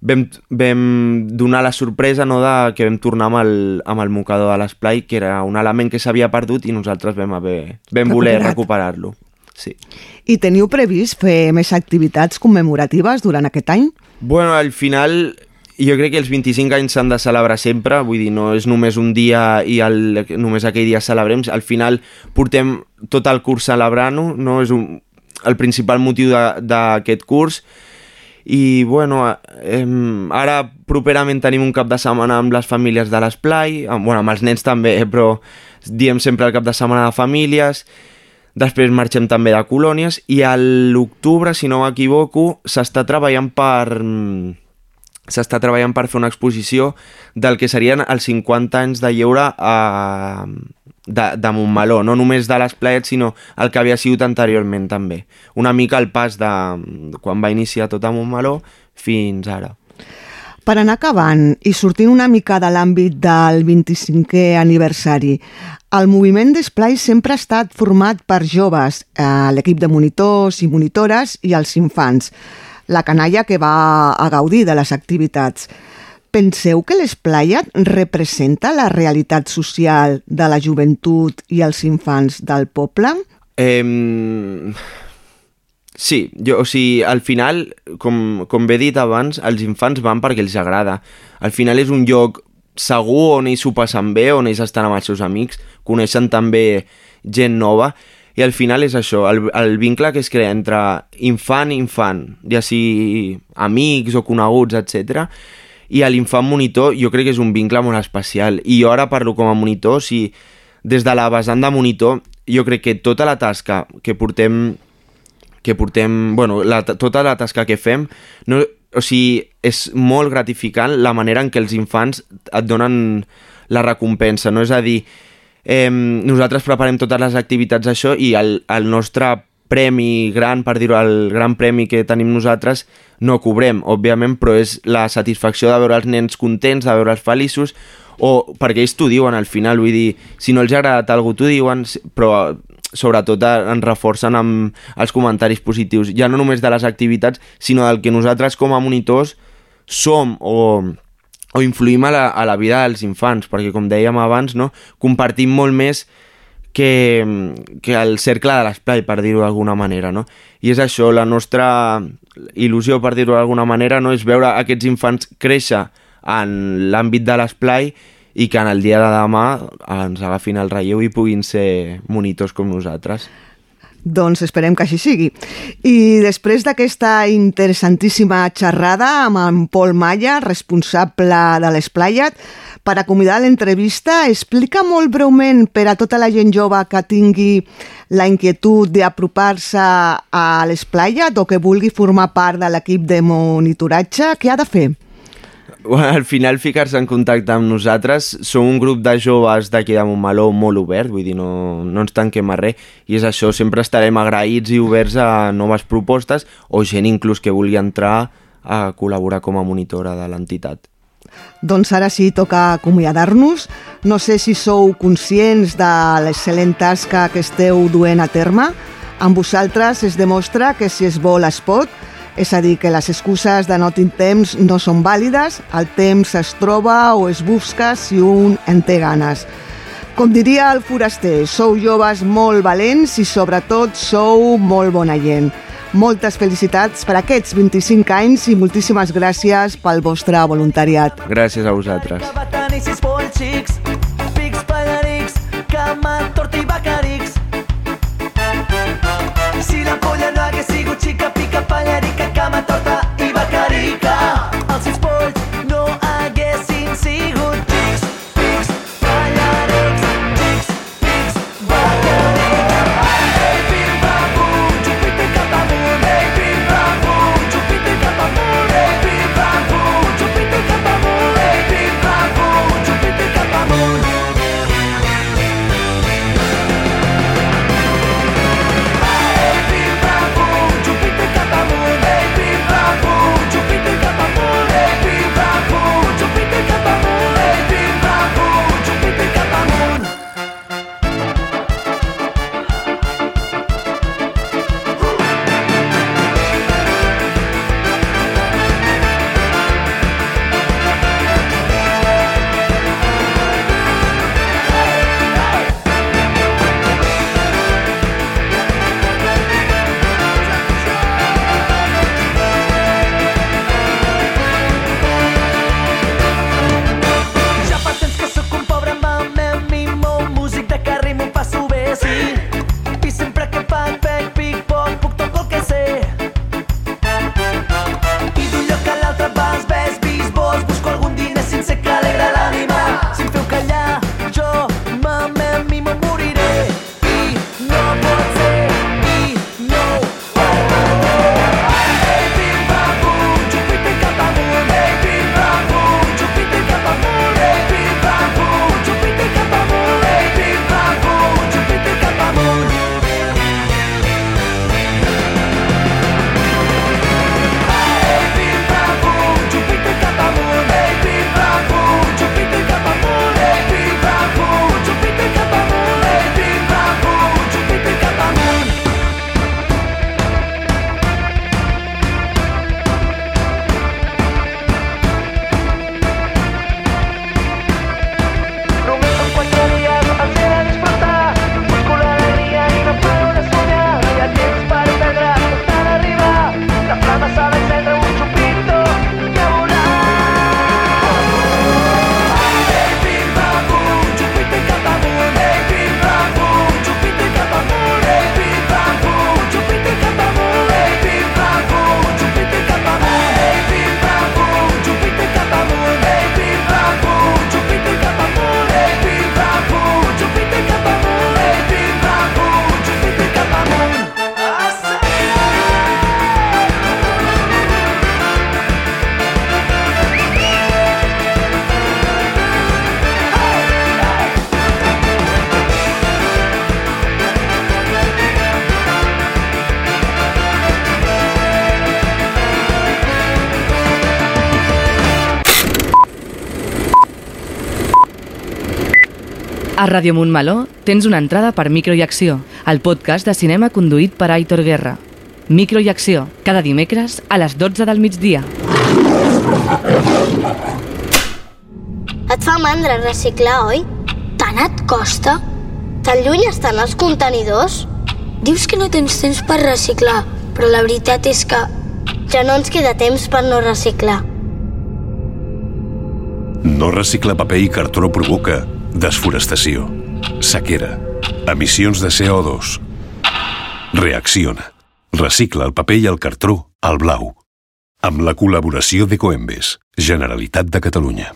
vam, vam donar la sorpresa no, de que vam tornar amb el, amb el mocador de l'esplai, que era un element que s'havia perdut i nosaltres vam, haver, vam voler recuperar-lo. Sí. I teniu previst fer més activitats commemoratives durant aquest any? Bueno, al final jo crec que els 25 anys s'han de celebrar sempre, vull dir, no és només un dia i el, només aquell dia celebrem, al final portem tot el curs celebrant-ho, no? és un, el principal motiu d'aquest curs, i bueno, eh, ara properament tenim un cap de setmana amb les famílies de l'esplai, amb, bueno, amb els nens també, eh, però diem sempre el cap de setmana de famílies, després marxem també de colònies i a l'octubre, si no m'equivoco, s'està treballant per s'està treballant per fer una exposició del que serien els 50 anys de lleure a, de, de Montmeló, no només de les playets, sinó el que havia sigut anteriorment també. Una mica el pas de quan va iniciar tot a Montmeló fins ara. Per anar acabant i sortint una mica de l'àmbit del 25è aniversari, el moviment d'Esplai sempre ha estat format per joves, eh, l'equip de monitors i monitores i els infants, la canalla que va a gaudir de les activitats. Penseu que l'Esplayat representa la realitat social de la joventut i els infants del poble? Eh, sí, jo, o sigui, al final, com, com bé dit abans, els infants van perquè els agrada. Al final és un lloc segur on ells s'ho passen bé, on ells estan amb els seus amics, coneixen també gent nova, i al final és això, el, el vincle que es crea entre infant i infant, ja sigui amics o coneguts, etc. I a l'infant monitor jo crec que és un vincle molt especial. I jo ara parlo com a monitor, si des de la vessant de monitor, jo crec que tota la tasca que portem que portem, bueno, la, tota la tasca que fem, no, o sigui, és molt gratificant la manera en què els infants et donen la recompensa, no? És a dir, eh, nosaltres preparem totes les activitats d'això i el, el nostre premi gran, per dir-ho, el gran premi que tenim nosaltres, no cobrem, òbviament, però és la satisfacció de veure els nens contents, de veure'ls feliços, o perquè ells t'ho diuen al final, vull dir, si no els ha agradat alguna t'ho diuen, però sobretot ens reforcen amb els comentaris positius, ja no només de les activitats, sinó del que nosaltres com a monitors som o, o influïm a la, a la vida dels infants, perquè com dèiem abans, no, compartim molt més que, que el cercle de l'esplai, per dir-ho d'alguna manera, no? I és això, la nostra il·lusió, per dir-ho d'alguna manera, no? és veure aquests infants créixer en l'àmbit de l'esplai i que en el dia de demà ens agafin el relleu i puguin ser monitors com nosaltres. Doncs esperem que així sigui. I després d'aquesta interessantíssima xerrada amb en Pol Maya, responsable de l'Esplayat, per acomiadar l'entrevista, explica molt breument per a tota la gent jove que tingui la inquietud d'apropar-se a l'Esplayat o que vulgui formar part de l'equip de monitoratge, què ha de fer? Al final ficar-se en contacte amb nosaltres som un grup de joves d'aquí de Montmeló molt obert, vull dir, no, no ens tanquem a res i és això, sempre estarem agraïts i oberts a noves propostes o gent inclús que vulgui entrar a col·laborar com a monitora de l'entitat. Doncs ara sí, toca acomiadar-nos. No sé si sou conscients de l'excel·lent tasca que esteu duent a terme. Amb vosaltres es demostra que si es vol es pot, és a dir, que les excuses de no tinc temps no són vàlides, el temps es troba o es busca si un en té ganes. Com diria el foraster, sou joves molt valents i sobretot sou molt bona gent. Moltes felicitats per aquests 25 anys i moltíssimes gràcies pel vostre voluntariat. Gràcies a vosaltres. A Ràdio Montmeló tens una entrada per Micro i Acció, el podcast de cinema conduït per Aitor Guerra. Micro i Acció, cada dimecres a les 12 del migdia. Et fa mandra reciclar, oi? Tant et costa? Tan lluny estan els contenidors? Dius que no tens temps per reciclar, però la veritat és que ja no ens queda temps per no reciclar. No reciclar paper i cartró provoca desforestació, sequera, emissions de CO2. Reacciona. Recicla el paper i el cartró al blau. Amb la col·laboració de Coembes, Generalitat de Catalunya.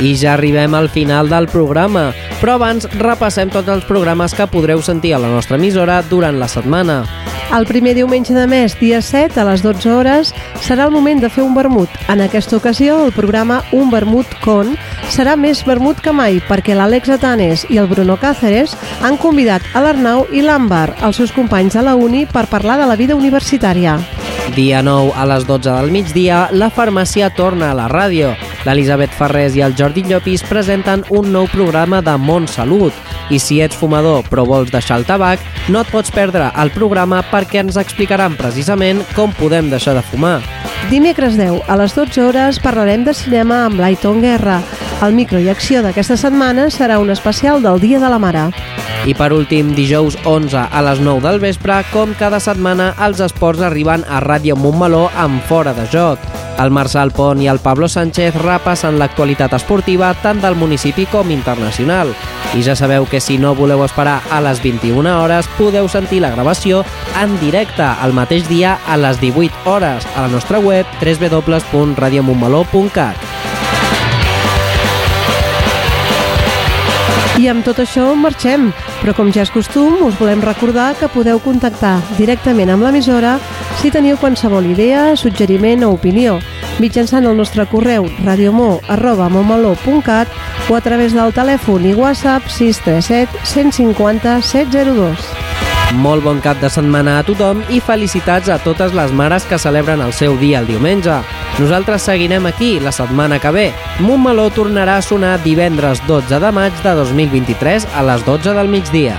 I ja arribem al final del programa, però abans repassem tots els programes que podreu sentir a la nostra emissora durant la setmana. El primer diumenge de mes, dia 7, a les 12 hores, serà el moment de fer un vermut. En aquesta ocasió, el programa Un Vermut Con serà més vermut que mai perquè l'Àlex Atanes i el Bruno Cáceres han convidat a l'Arnau i l'Àmbar, els seus companys de la uni, per parlar de la vida universitària. Dia 9 a les 12 del migdia, la farmàcia torna a la ràdio. L'Elisabet Ferrés i el Jordi Llopis presenten un nou programa de Mont Salut. I si ets fumador però vols deixar el tabac, no et pots perdre el programa perquè ens explicaran precisament com podem deixar de fumar. Dimecres 10, a les 12 hores, parlarem de cinema amb l'Aiton Guerra. El micro i acció d'aquesta setmana serà un especial del Dia de la Mare. I per últim, dijous 11 a les 9 del vespre, com cada setmana, els esports arriben a Ràdio Montmeló amb Fora de Joc. El Marçal Pont i el Pablo Sánchez repassen l'actualitat esportiva tant del municipi com internacional. I ja sabeu que si no voleu esperar a les 21 hores, podeu sentir la gravació en directe el mateix dia a les 18 hores a la nostra web www.radiomontmeló.cat. I amb tot això marxem, però com ja és costum, us volem recordar que podeu contactar directament amb l'emissora si teniu qualsevol idea, suggeriment o opinió, mitjançant el nostre correu radiomó.momaló.cat o a través del telèfon i WhatsApp 637 150 702. Molt bon cap de setmana a tothom i felicitats a totes les mares que celebren el seu dia el diumenge. Nosaltres seguirem aquí la setmana que ve. Montmeló tornarà a sonar divendres 12 de maig de 2023 a les 12 del migdia.